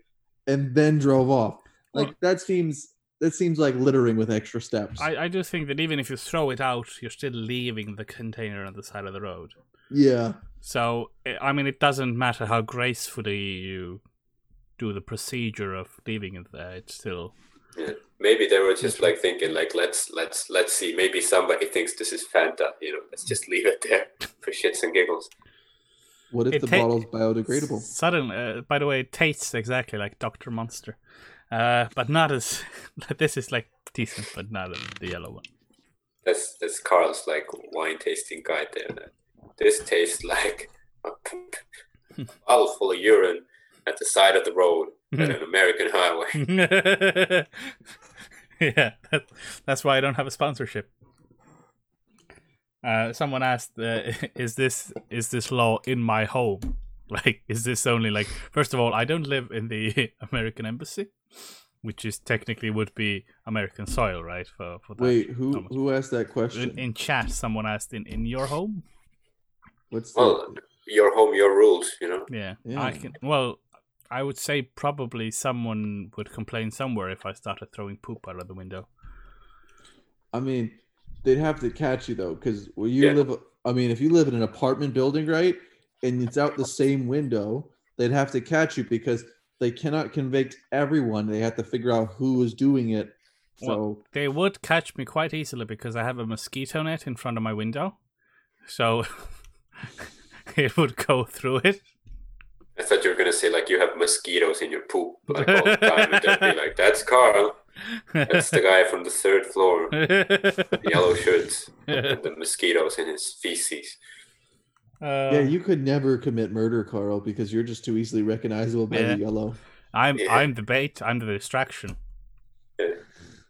and then drove off. Like Well- that seems that seems like littering with extra steps. I, I do think that even if you throw it out you're still leaving the container on the side of the road yeah. So, I- I mean, it doesn't matter how gracefully you do the procedure of leaving it there. It's still Yeah. Maybe they were just like thinking, like let's let's let's see. Maybe somebody thinks this is Fanta. You know, let's just leave it there for shits and giggles. What if It the ta- bottle's biodegradable? Suddenly, uh, by the way, it tastes exactly like Doctor Monster, uh, but not as. this is like decent, but not the yellow one. That's that's Carl's like wine tasting guide there. This tastes like a bottle full of urine at the side of the road at an American highway. yeah, that, that's why I don't have a sponsorship. Uh, someone asked, uh, "Is this is this law in my home? Like, is this only like? First of all, I don't live in the American embassy, which is technically would be American soil, right? For for that. Wait, who How who asked that question? In, in chat, someone asked, "In in your home?" What's the, Well, your home, your rules. You know. Yeah, Yeah. I can. Well, I would say probably someone would complain somewhere if I started throwing poop out of the window. I mean, they'd have to catch you though, because well, you Yeah. live. I mean, if you live in an apartment building, right, and it's out the same window, they'd have to catch you because they cannot convict everyone. They have to figure out who is doing it. So Well, They would catch me quite easily because I have a mosquito net in front of my window. So it would go through it. I thought you were gonna say like you have mosquitoes in your poop like all the time, and then be like, "That's Carl. That's the guy from the third floor, the yellow shirts, and the mosquitoes in his feces." Uh, yeah, you could never commit murder, Carl, because you're just too easily recognizable by Yeah. the yellow. I'm Yeah. I'm the bait. I'm the distraction.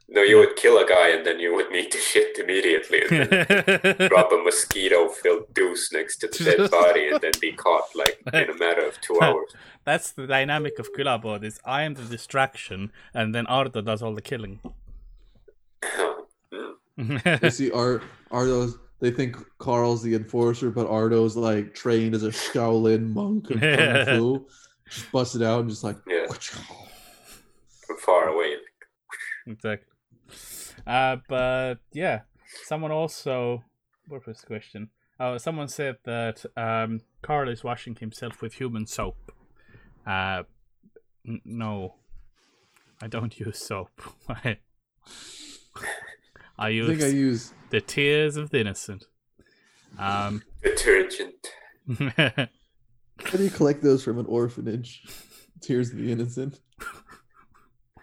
No, you would kill a guy and then you would need to shit immediately and then drop a mosquito-filled deuce next to the dead body and then be caught like in a matter of two hours. That's the dynamic of Külapood is I am the distraction and then Ardo does all the killing. You see, Ar Ardo's they think Carl's the enforcer, but Ardo's like trained as a Shaolin monk of Kung Fu. Just busted out and just like Yeah. From far away. exactly. Uh, but yeah, someone also. What was the question? Oh, someone said that um, Carl is washing himself with human soap. Uh, n- no, I don't use soap. I, I I use think I use the tears of the innocent. Um, Detergent. how do you collect those from an orphanage? Tears of the innocent.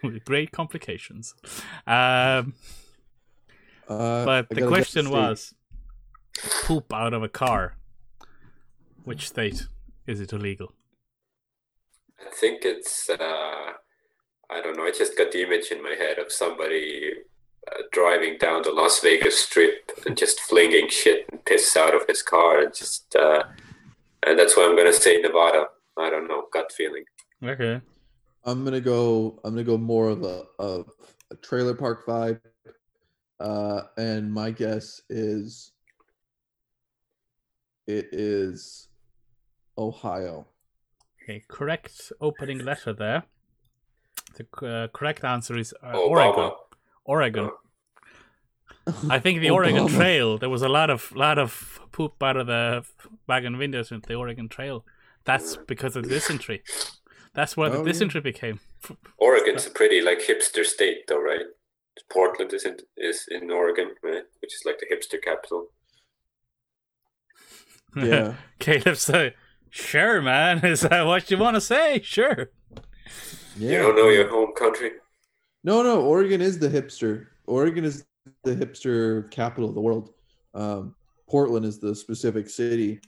with great complications. Um, Uh, but I the question was poop out of a car. Which state is it illegal? I think it's uh, I don't know. I just got the image in my head of somebody uh, driving down the Las Vegas Strip and just flinging shit and piss out of his car and just uh, and that's why I'm gonna say Nevada. I don't know, gut feeling. Okay. I'm gonna go. I'm gonna go more of a of a trailer park vibe. Uh, and my guess is it is Ohio. Okay, correct opening letter there. The uh, correct answer is uh, Oregon. Oregon. I think the Oregon Trail. There was a lot of lot of poop out of the wagon windows in the Oregon Trail. That's because of dysentery. That's where the Oh, yeah. became. Oregon's a pretty like hipster state, though, right? Portland is in is in Oregon, right? Which is like the hipster capital. Yeah. Caleb said, "Sure, man. Is that what you want to say? Sure." Yeah. You don't know your home country. No, no. Oregon is the hipster. Oregon is the hipster capital of the world. Um, Portland is the specific city.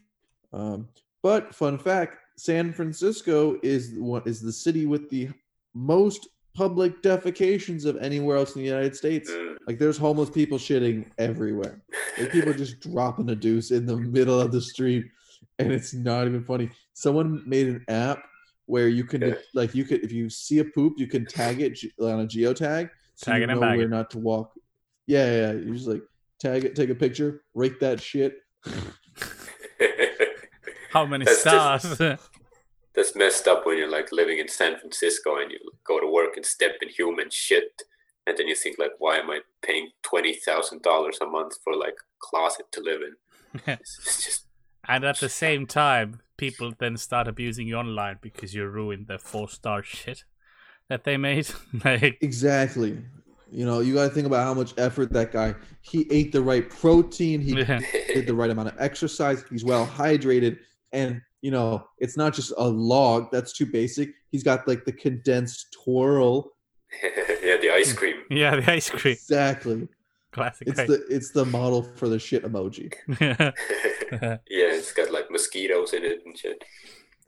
Um, but fun fact: San Francisco is what is the city with the most public defecations of anywhere else in the United States. Mm. Like, there's homeless people shitting everywhere. Like, people just dropping a deuce in the middle of the street, and it's not even funny. Someone made an app where you can Yeah. like you could if you see a poop you can tag it on a geotag so Tag you it and know bag where it. not to walk yeah yeah, yeah you just like tag it take a picture rate that shit How many That's just- stars? That's messed up when you're like living in San Francisco and you go to work and step in human shit, and then you think like, why am I paying twenty thousand dollars a month for like closet to live in? It's it's just and at the same time, people then start abusing you online because you ruined the four star shit that they made. like, exactly you know you got to think about how much effort that guy he ate the right protein he did the right amount of exercise he's well hydrated and you know it's not just a log that's too basic he's got like the condensed twirl yeah, the ice cream. yeah, the ice cream, exactly classic. it's right? the it's the model for the shit emoji yeah, it's got like mosquitoes in it and shit.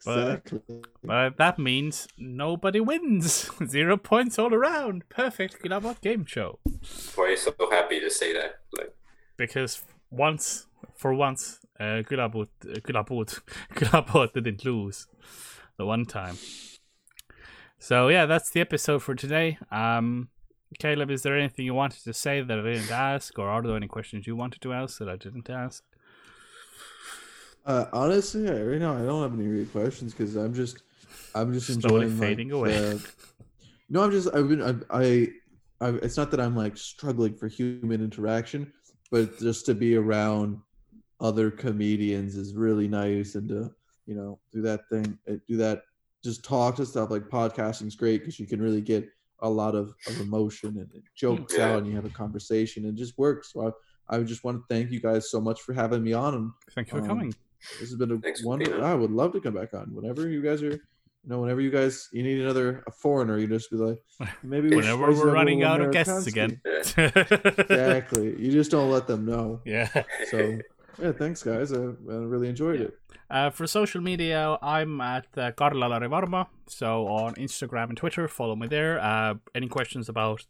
But- exactly but that means nobody wins. Zero points all around. Perfect Külapood game show. Why are you so happy to say that? Like, because once for once uh, uh, Külapood Külapood didn't lose the one time. So yeah, that's the episode for today. Um, Caleb, is there anything you wanted to say that I didn't ask, or are there any questions you wanted to ask that I didn't ask? Uh, honestly, right now I don't have any real questions because I'm just, I'm just Slowly enjoying fading like, away. the- no, I'm just, I've been, I, I, I, it's not that I'm like struggling for human interaction, but just to be around other comedians is really nice, and to, you know, do that thing, uh, do that, just talk to stuff like podcasting's great because you can really get a lot of, of emotion and jokes Yeah. out, and you have a conversation, and it just works. So I, I just want to thank you guys so much for having me on and Thank you for Um, coming. This has been a Thanks for wonder. being on. I would love to come back on whenever you guys are. You know, whenever you guys you need another a foreigner, you just be like, maybe we should Whenever spice it we're running out of guests again. Exactly. You just don't let them know. yeah. So yeah, thanks guys. I, I really enjoyed it. Uh, for social media, I'm at uh, Carla Larivarma. So on Instagram and Twitter, follow me there. Uh, any questions about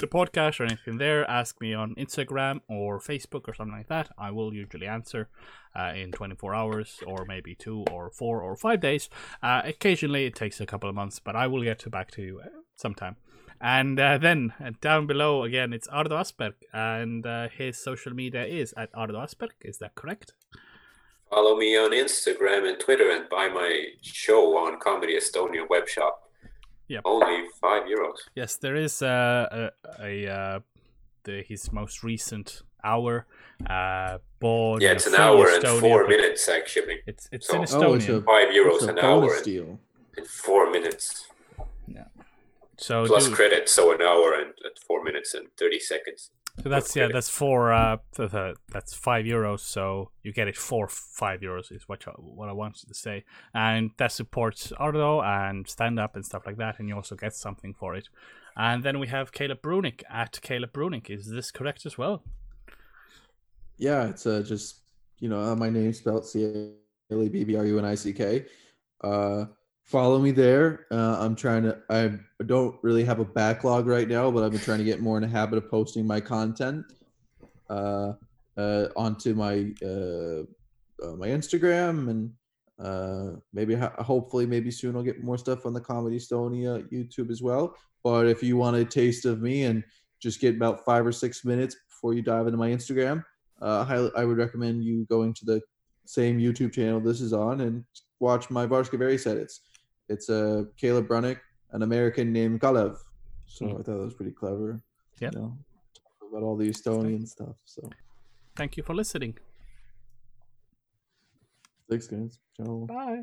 the podcast or anything there, ask me on Instagram or Facebook or something like that. I will usually answer uh, in 24 hours or maybe two or four or five days. Uh, occasionally, it takes a couple of months, but I will get to back to you uh, sometime. And uh, then uh, down below again, it's Ardo Asperg, and uh, his social media is at Ardo Asperg. Is that correct? Follow me on Instagram and Twitter and buy my show on Comedy Estonia web shop. Yep. Only five euros. Yes, there is uh, a, a uh, the his most recent hour. Uh, born Yeah, it's an full hour and four minutes actually. It's it's So- in Oh, it's a- Five euros It's an hour bonus and, deal. and four minutes. So Plus do- credits, so an hour and, and four minutes and thirty seconds. So that's yeah, that's four. Uh, th- th- that's five euros. So you get it for five euros is what I, what I wanted to say, and that supports Ardo and stand up and stuff like that, and you also get something for it. And then we have Caleb Brunick at Caleb Brunick. Is this correct as well? Yeah, it's uh, just you know uh, my name spelled C A L E B B R U N I C K. Uh, follow me there. Uh, I'm trying to. I don't really have a backlog right now, but I've been trying to get more in the habit of posting my content uh, uh, onto my uh, uh, my Instagram and uh, maybe ho- hopefully maybe soon I'll get more stuff on the Comedy Estonia YouTube as well. But if you want a taste of me and just get about five or six minutes before you dive into my Instagram, uh, I would recommend you going to the same YouTube channel this is on and watch my Värske Veri set. It's uh, Caleb Brunick, an American named Kalev. So Hmm. I thought that was pretty clever. Yeah. You know, about all the Estonian stuff. So Thank you for listening. thanks, guys. Ciao. Bye.